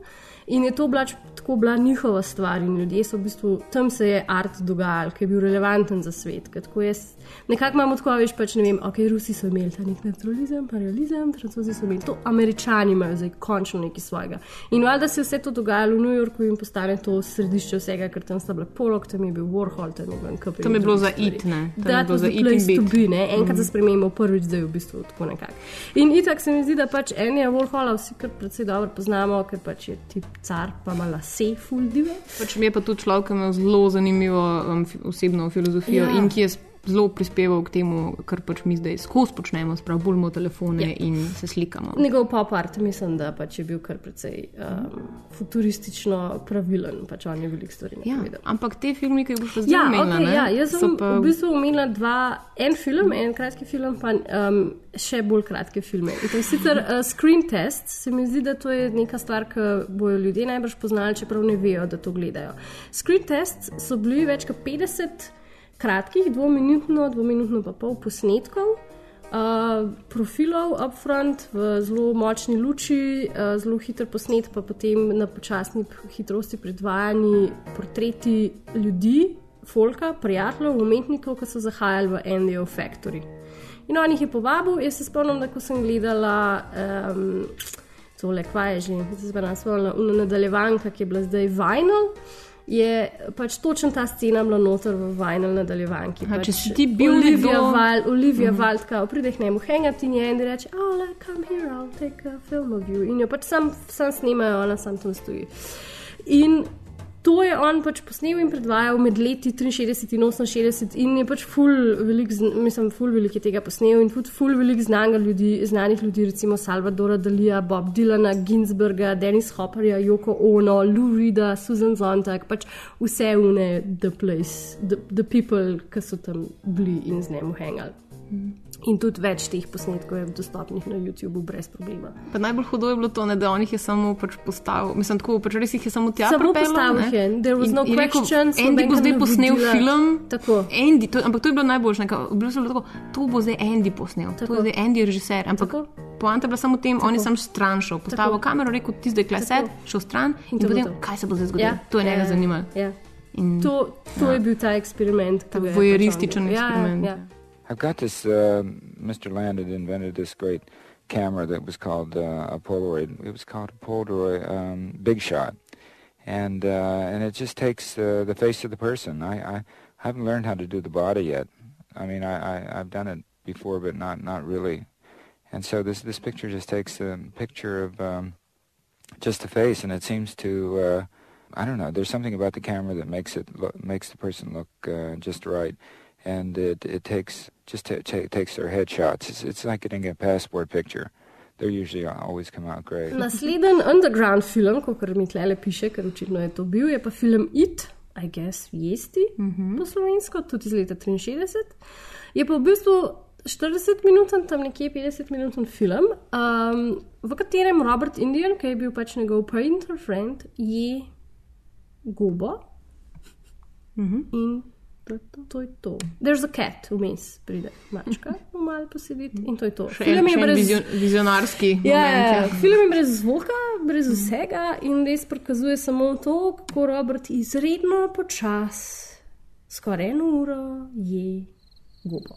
In je to bila č- tako bila njihova stvar, in ljudje so v bistvu tam se je art dogajal, ki je bil relevanten za svet. tako jaz- Nekako imamo tako, veš, pač ne vem, ok, Rusi so imeli ta nek naturalizem, pa realizem, francozi so imeli to, američani imajo zdaj končno nekaj svojega. In valjda se je vse to dogajalo v New Yorku in postane to središče vsega, ker tam sta bila polog, tam je bil Warhol, tam je bil NKP. Tam je bilo za it, ne. Tam je Da, bilo to za it in to bit. be, ne. Enkrat Mhm. za spremembo, prvič zdaj v bistvu tako nekako. In itak se mi zdi, da pač en je Warhola vsi kar precej dobro poznamo, ker pač je tip car, pa ima lase full dive. Pač mi je pa tudi človek, ki ima zelo zanimivo um, osebno filozofijo Ja. in ki je s- zelo prispeval k temu, kar pač mi zdaj skozi počnemo, sprav bolj imamo telefone ja. in se slikamo. Njegov pop art mislim, da pač je bil kar precej um, futuristično pravilen, pač on je veliko stvari Ja, napovedal. ampak te filme, ki jih boš zdaj Ja, omenila, okay, ne, ja, jaz sem pa v bistvu omenila dva, en film, en kratki film, pa um, še bolj kratke filme. In to je sicer uh, Screen Test, se mi zdi, da to je neka stvar, ki bojo ljudje najbrž poznali, čeprav ne vejo, da to gledajo. Screen Test so bili več kot 50 kratkih, dvominutno, dvominutno pa pol posnetkov. Uh, profilov upfront v zelo močni luči, uh, zelo hiter posnet, pa potem na počasni hitrosti predvajani portreti ljudi, folka, prijateljev, umetnikov, ki so zahajali v NDO Factory. In on jih je povabil, jaz se spomnim, da ko sem gledala um, tole, kva je že, zdaj se nam spomnila, una nadaljevanka, ki je bila zdaj vinyl. Je pač točno ta scena bila noter v vinyl nadaljevanki. Aha, Pač če si ti bil Olivia nekdo- Val, Olivia mm -hmm. Valdka, pride k njemu hangati in je en reče, oh, like, come here, I'll take a film of you. In jo pač sam, sam snimajo, ona sam tam stoji. In to je on pač posnel in predvajal med leti 63 in 68 in je pač ful velik, mislim, ful velik je tega posnel in tudi ful velik znanga ljudi, znanih ljudi, recimo Salvadora Dalija, Bob Dylana, Ginsberga, Dennis Hopperja, Joko Ono, Lou Reeda, Susan Zontag, pač vse une, the place, the, the people, ki so tam bili in z njim hangali. In tudi več teh posnetkov je dostopnih na YouTubu brez problema. Pa najbolj hudo je bilo to, ne, da on jih je samo pač postavil, mislim, tako pač res jih je samo tja Samo pripeljal, postavil ne. jih je, there was In no je rekel, questions, Andy bo zdaj posnel navodila." film. Tako. Andy, to, ampak to je bilo najboljše, nekaj, v bistvu je bilo tako, to bo zdaj Andy posnel, tako. to je zdaj Andy režiser. Ampak poanta je bila samo tem, on je sam stran šel, postavil Tako. kamero, rekel, ti zdaj kleset, šel stran in, In to potem, kaj se bo zdaj zgodilo. Ja, To je ja, njega ja, zanimalo. ja. In, To, to ja. je bil ta eksperiment. Ta voyeurističen pač eksperiment. Ja, ja. I've got this. Uh, Mr. Land had invented this great camera that was called uh, a Polaroid. It was called a Polaroid um, Big Shot, and uh, and it just takes uh, the face of the person. I, I haven't learned how to do the body yet. I mean, I, I I've done it before, but not not really. And so this this picture just takes a picture of um, just the face, and it seems to. Uh, I don't know. There's something about the camera that makes it look, makes the person look uh, just right, and it it takes just ta ta takes their headshots. It's it's like getting a passport picture. They usually always come out great. Naslednji underground film, kot mi tle piše, ker očitno je to bil, je pa film It, I guess, Jesti mm -hmm. po slovensko, tudi iz leta 63. Je pa v bistvu 40 minut, tam nekje 50 minut film, um, v katerem Robert Indian, ki je bil pač njegov painter friend, je gobo. Mm -hmm. In to je to. There's a cat, vmes pride mačka, malo posediti in to je to. Še Film je brez- vizio- vizionarski Ja, moment. ja. Ja. Film je brez zvoka, brez vsega in res prikazuje samo to, kako Robert izredno počas, skoraj eno uro, je gobo.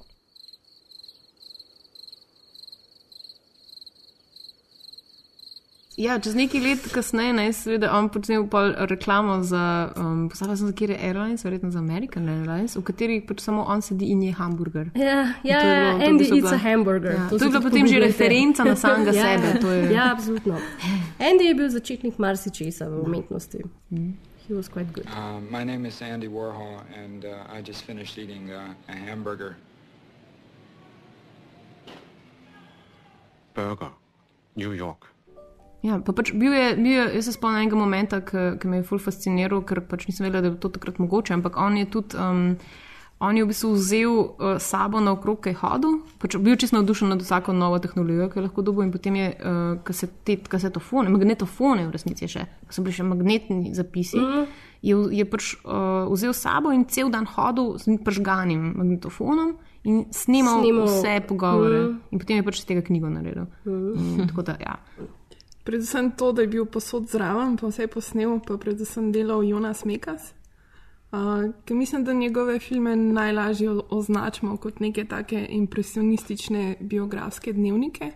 Ja, čez nekaj let kasneje ne, je seveda on počel pol reklamo za, um, postavil sem za kjer Airlines, verjetno za American Airlines, v kateri pač samo on sedi in je hamburger. Ja, ja, to je bilo- to je Andy eats a bila- hamburger. Ja, to si je bila potem že referenca na samega ja, sebe, to je- Ja, absolutno. Andy je bil začetnik marsičesa v umetnosti. He was quite good. Uh, my name is Andy Warhol, and uh, I just finished eating uh, a hamburger. Burger, New York. Ja, pa pač bil je, bil je, jaz se spomnim enega momenta, ki ki me je ful fasciniral, ker pač nisem vedela, da je to takrat mogoče, ampak on je tudi. Um, On je v bistvu vzel uh, sabo na okrog, kaj hodil, pač bil čisto navdušen nad vsako novo tehnologijo, ki je lahko dobil, in potem je uh, kasetet, kasetofone, magnetofone v resnici še, so bili še magnetni zapisi, Mhm. je, je pač uh, vzel sabo in cel dan hodil z pržganim magnetofonom in snimal, Snimal. vse pogovore. Mhm. In potem je pač iz tega knjigo naredil. Mhm. In Tako da, ja. Predvsem to, da je bil posod zraven, pa vse posnel, pa predvsem delal Jonas Mekas. Uh, ker mislim, da njegove filme najlažje označimo kot neke take impresionistične biografske dnevnike.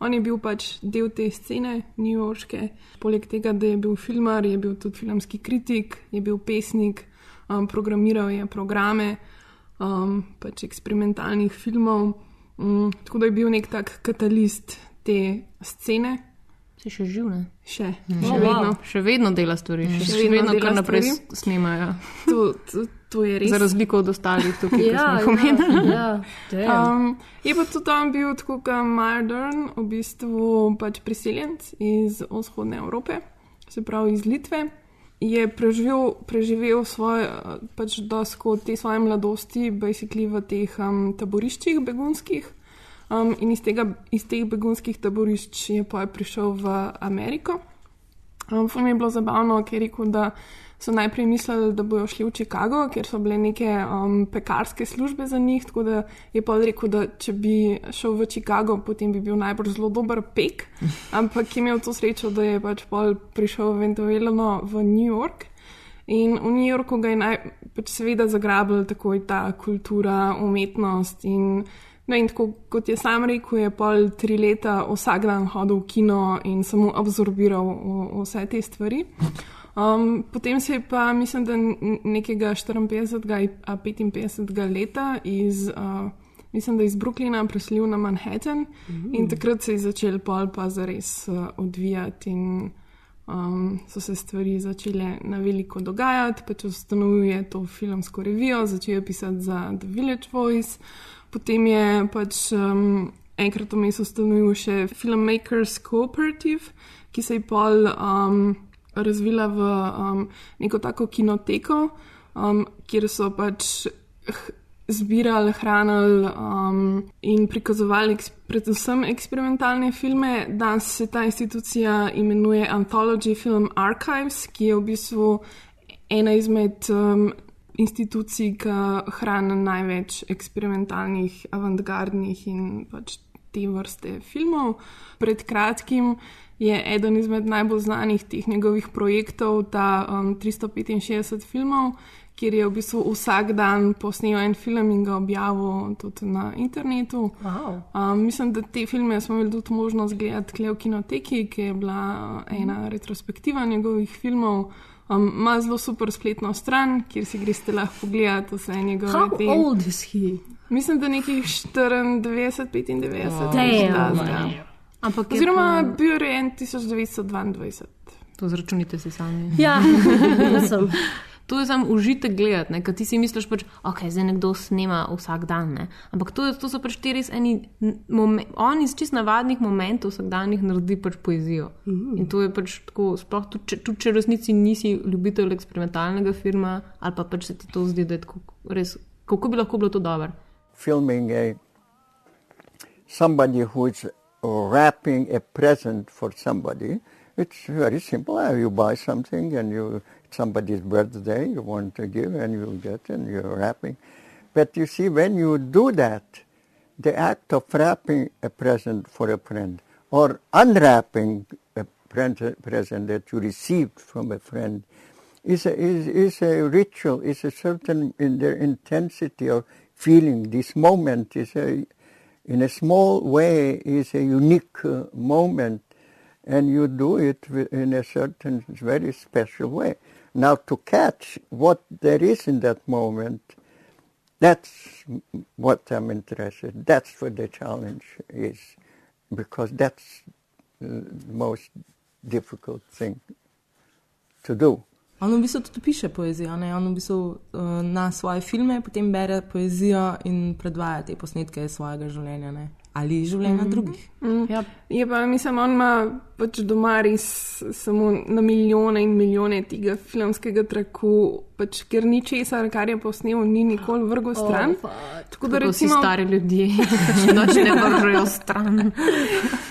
On je bil pač del te scene, newyorške. Poleg tega, da je bil filmar, je bil tudi filmski kritik, je bil pesnik, um, programiral je programe um, pač eksperimentalnih filmov. Um, tako da je bil nek tak katalist te scene. Si še živ, ne? Še, Mm. še Oh, vedno. wow. Še vedno dela stvari, še, Še vedno dela kar naprej stvari. snemajo. To, to, to je res. Za razliko od ostalih tukaj, ki Ja, smo jih omenili. ja, um, je pa tudi on bil tako kot Mardern, v bistvu pač priseljenc iz vzhodne Evrope, se pravi iz Litve. Je preživel, preživel svoje, pač dosko te svoje mladosti, basically v teh um, taboriščih begunskih. Um, in iz, tega, iz teh begunskih taborišč je prišel v Ameriko. Um, Fum je bilo zabavno, ker je rekel, da so najprej mislili, da bodo šli v Chicago, ker so bile neke um, pekarske službe za njih. Tako da je pa rekel, da če bi šel v Chicago, potem bi bil najbolj zelo dober pek. Ampak je imel to srečo, da je pač pol prišel eventualno v New York. In v New Yorku ga je naj, pač seveda zagrabila takoj ta kultura, umetnost in No, in tako kot je sam rekel, je pol tri leta vsak dan hodil v kino in samo absorbiral vse te stvari. Um, potem se je pa, mislim, da nekega 54. a 55. leta iz, uh, mislim, da iz Brooklyna preselil na Manhattan Mhm. in takrat se je začel pol pa zares uh, odvijati in um, so se stvari začele na veliko dogajati. Pač ustanovil je to filmsko revijo, začel je pisati za The Village Voice, potem je pač um, enkrat vmes ustanovil še Filmmakers Cooperative, ki se je pol um, razvila v um, neko tako kinoteko, um, kjer so pač zbirali, hranili um, in prikazovali eks predvsem eksperimentalne filme. Danes se ta institucija imenuje Anthology Film Archives, ki je v bistvu ena izmed um, institucij, ki hrani največ eksperimentalnih, avantgardnih in pač te vrste filmov. Pred kratkim je eden izmed najbolj znanih teh njegovih projektov, ta um, 365 filmov, kjer je v bistvu vsak dan posnel en film in ga objavil tudi na internetu. Wow. Um, mislim, da te filme smo imeli tudi možnost gledati v kinoteki, ki je bila uh, ena retrospektiva njegovih filmov. Um, ima zelo super spletno stran, kjer si greste lahko pogledati vse njegove How te- old is he? Mislim, da nekih 94, 95. Wow. nekaj Damn. takega. Ampak je Oziroma, pa- bil je rojen 1922. To zračunite si sami. Ja, sem. To je sam užitek gledati, ne? ker ti si misliš, pač, ok, zdaj nekdo snema vsak dan. Ne? Ampak to, je, to so pač ti res eni, momen, on iz čist navadnih momentov vsakdanjih naredi pač poezijo. Mhm. In to je pač tako, sploh tudi, če- tudi če v resnici nisi ljubitelj eksperimentalnega filma, ali pa pač se ti to zdi, da je tako res, kako bi lahko bilo to dobro. filming a somebody who is wrapping a present for somebody. It's very simple. Uh, You buy something and you somebody's birthday you want to give and you get and you're wrapping. But you see, when you do that, the act of wrapping a present for a friend or unwrapping a present that you received from a friend is a, is, is a ritual, is a certain in their intensity of feeling. This moment is a, in a small way, is a unique uh, moment, and you do it in a certain very special way. Now, to catch what there is in that moment, that's what I'm interested. That's what the challenge is, because that's the most difficult thing to do. On v bistvu tudi piše poezijo, ne? on v bistvu uh, na svoje filme potem bere poezijo in predvaja te posnetke svojega življenja ne? Ali življenja mm. drugih. Mm. Ja. Je pa, mislim, on ima pač doma res samo na milijone in milijone tega filmskega traku, pač, ker ni česar, kar je posnel, ni nikoli vrgel Oh, stran. fuck. tako da recimo, stari ljudje, noč ne vržejo stran.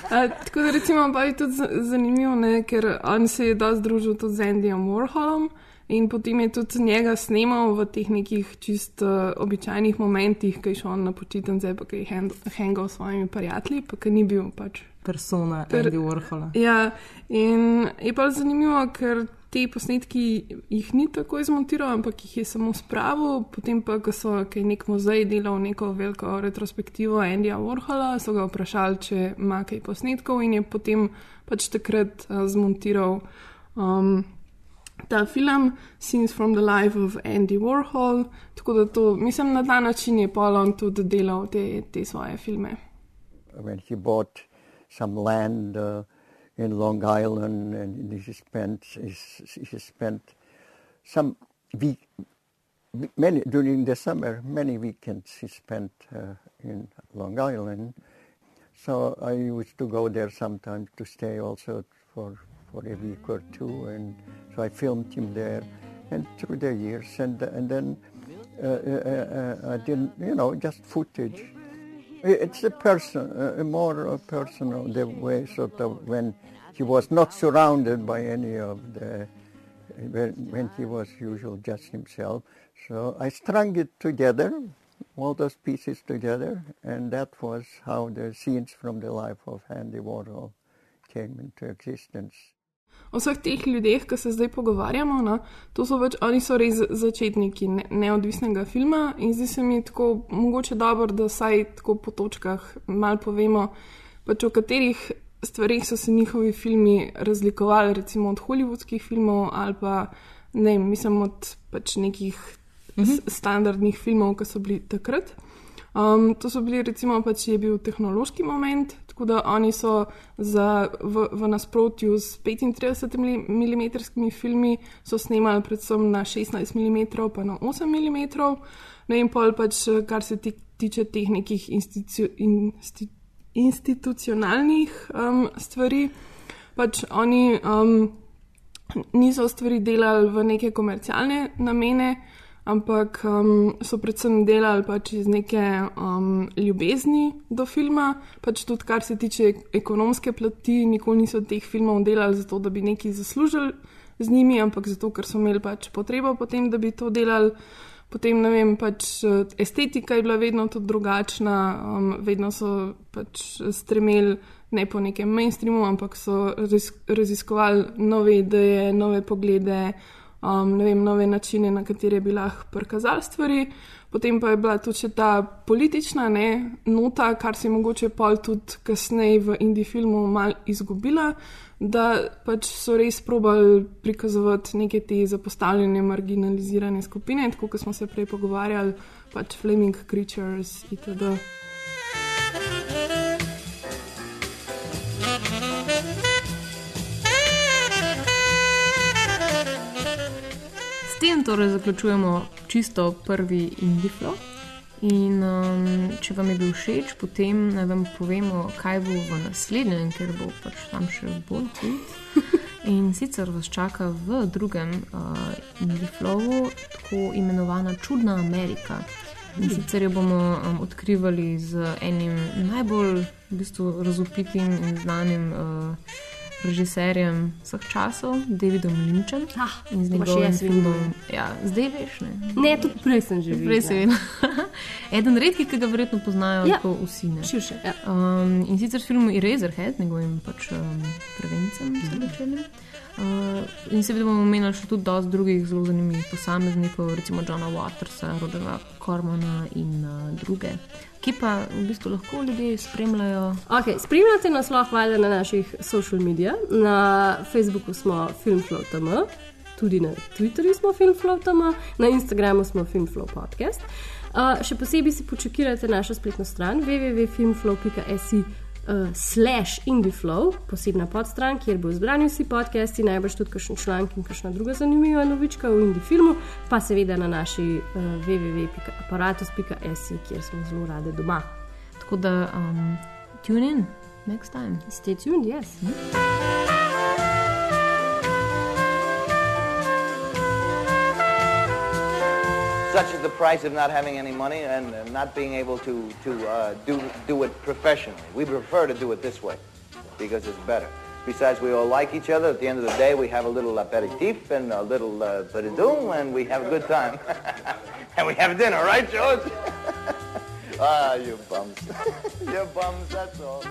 A, tako da recimo pa je tudi zanimivo, ne, ker on se je dosti družil tudi z Andyjem Warholom. In potem je tudi njega snemal v teh nekih čist uh, običajnih momentih, ki je šel na počitnice, pa ki je hangal s svojimi prijatelji, pa ki ni bil pač Persona Ker- Andy Warhola. Ja, in je pa zanimivo, ker te posnetki jih ni tako izmontiral, ampak jih je samo spravil. Potem pa, ko so kaj nek muzej delal neko veliko retrospektivo Andyja Warhola, so ga vprašali, če ima kaj posnetkov in je potem pač takrat uh, zmontiral. Um, Ta film, Scenes from the Life of Andy Warhol, tako da to, mislim, na ta način je Polon tudi delal te, te svoje filme. when he bought some land uh, in Long Island, and he spent he, he spent some week, many during the summer many weekends he spent uh, in Long Island. So I used to go there sometimes to stay also for a week or two, and so I filmed him there, and through the years, and and then uh, uh, uh, I didn't, you know, just footage. It's a person, a more uh, personal the way sort of when he was not surrounded by any of the when, when he was usual just himself. So I strung it together, all those pieces together, and that was how the scenes from the life of Andy Warhol came into existence. O vseh teh ljudeh, ki se zdaj pogovarjamo, no, to so več, oni so res začetniki ne, neodvisnega filma in zdi se mi tako mogoče dobro, da saj tako po točkah malo povemo, pač o katerih stvarih so se njihovi filmi razlikovali, recimo od hollywoodskih filmov ali pa ne, mislim od pač nekih mhm. standardnih filmov, ki so bili takrat. Um, to so bili, recimo, pač je bil tehnološki moment, tako da oni so za, v, v nasprotju s 35 mm filmi, snemali predvsem na 16 mm, pa na 8 mm. No in pol pač, kar se tiče teh nekih institu, institu, institucionalnih um, stvari, pač oni um, niso stvari delali v neke komercialne namene ampak um, so predvsem delali pač iz neke um, ljubezni do filma, pač tudi kar se tiče ekonomske plati, nikoli niso teh filmov delali zato, da bi nekaj zaslužili z njimi, ampak zato, ker so imeli pač potrebo potem, da bi to delali. Potem, ne vem, pač estetika je bila vedno tudi drugačna, um, vedno so pač stremeli ne po nekem mainstreamu, ampak so raziskovali nove ideje, nove poglede, um, vem, nove načine, na katere bi lahko prikazali stvari. Potem pa je bila tudi ta politična ne, nota, kar se je mogoče pol tudi kasneje v indie filmu mal izgubila, da pač so res probali prikazovati neke te zapostavljene, marginalizirane skupine, tako kot smo se prej pogovarjali, pač Flaming Creatures itd. torej zaključujemo čisto prvi Indiflo. In um, če vam je bil všeč, potem naj vam povemo, kaj bo v naslednjem, ker bo pač tam še bolj hud. In sicer vas čaka v drugem uh, Indiflowu tako imenovana Čudna Amerika. In sicer jo bomo um, odkrivali z enim najbolj v bistvu, razupitim in znanim. Uh, režiserjem vseh časov, Davidom Lynchem ah, in z njegovim filmom. Ja, zdaj veš, ne. Ne, tudi prej sem že videl. Prej sem videl. Eden redkih, ki ga verjetno poznajo ja. vsi. Ne. Širše. Ja. Um, in sicer film Eraserhead, njegovim pač um, prevencem, mm -hmm. začelim. Uh, in seveda bomo omenili še tudi dosti drugih zelo zanimivih posameznikov, recimo Johna Watersa, Rodera Kormana in uh, druge ki pa v bistvu lahko ljudje spremljajo. Okay, spremljate nas lahko na naših social medijih, na Facebooku smo filmflow.com, tudi na Twitterju smo filmflow.com, na Instagramu smo filmflow podcast. Uh, še posebej si počakirajte našo spletno stran www.filmflow.com uh, slash IndieFlow, posebna podstran, kjer bo zbrani vsi podcasti, najbrž tudi kakšen članek in kakšna druga zanimiva novička v Indie filmu, pa seveda na naši uh, www.aparatus.se, kjer smo zelo radi doma. Tako da, um, tune in, next time. Stay tuned, yes. Hm? Such is the price of not having any money and uh, not being able to, to uh, do, do it professionally. We prefer to do it this way because it's better. Besides, we all like each other. At the end of the day, we have a little aperitif and a little uh, and we have a good time. and we have dinner, right, George? ah, you bums. you bums, that's all.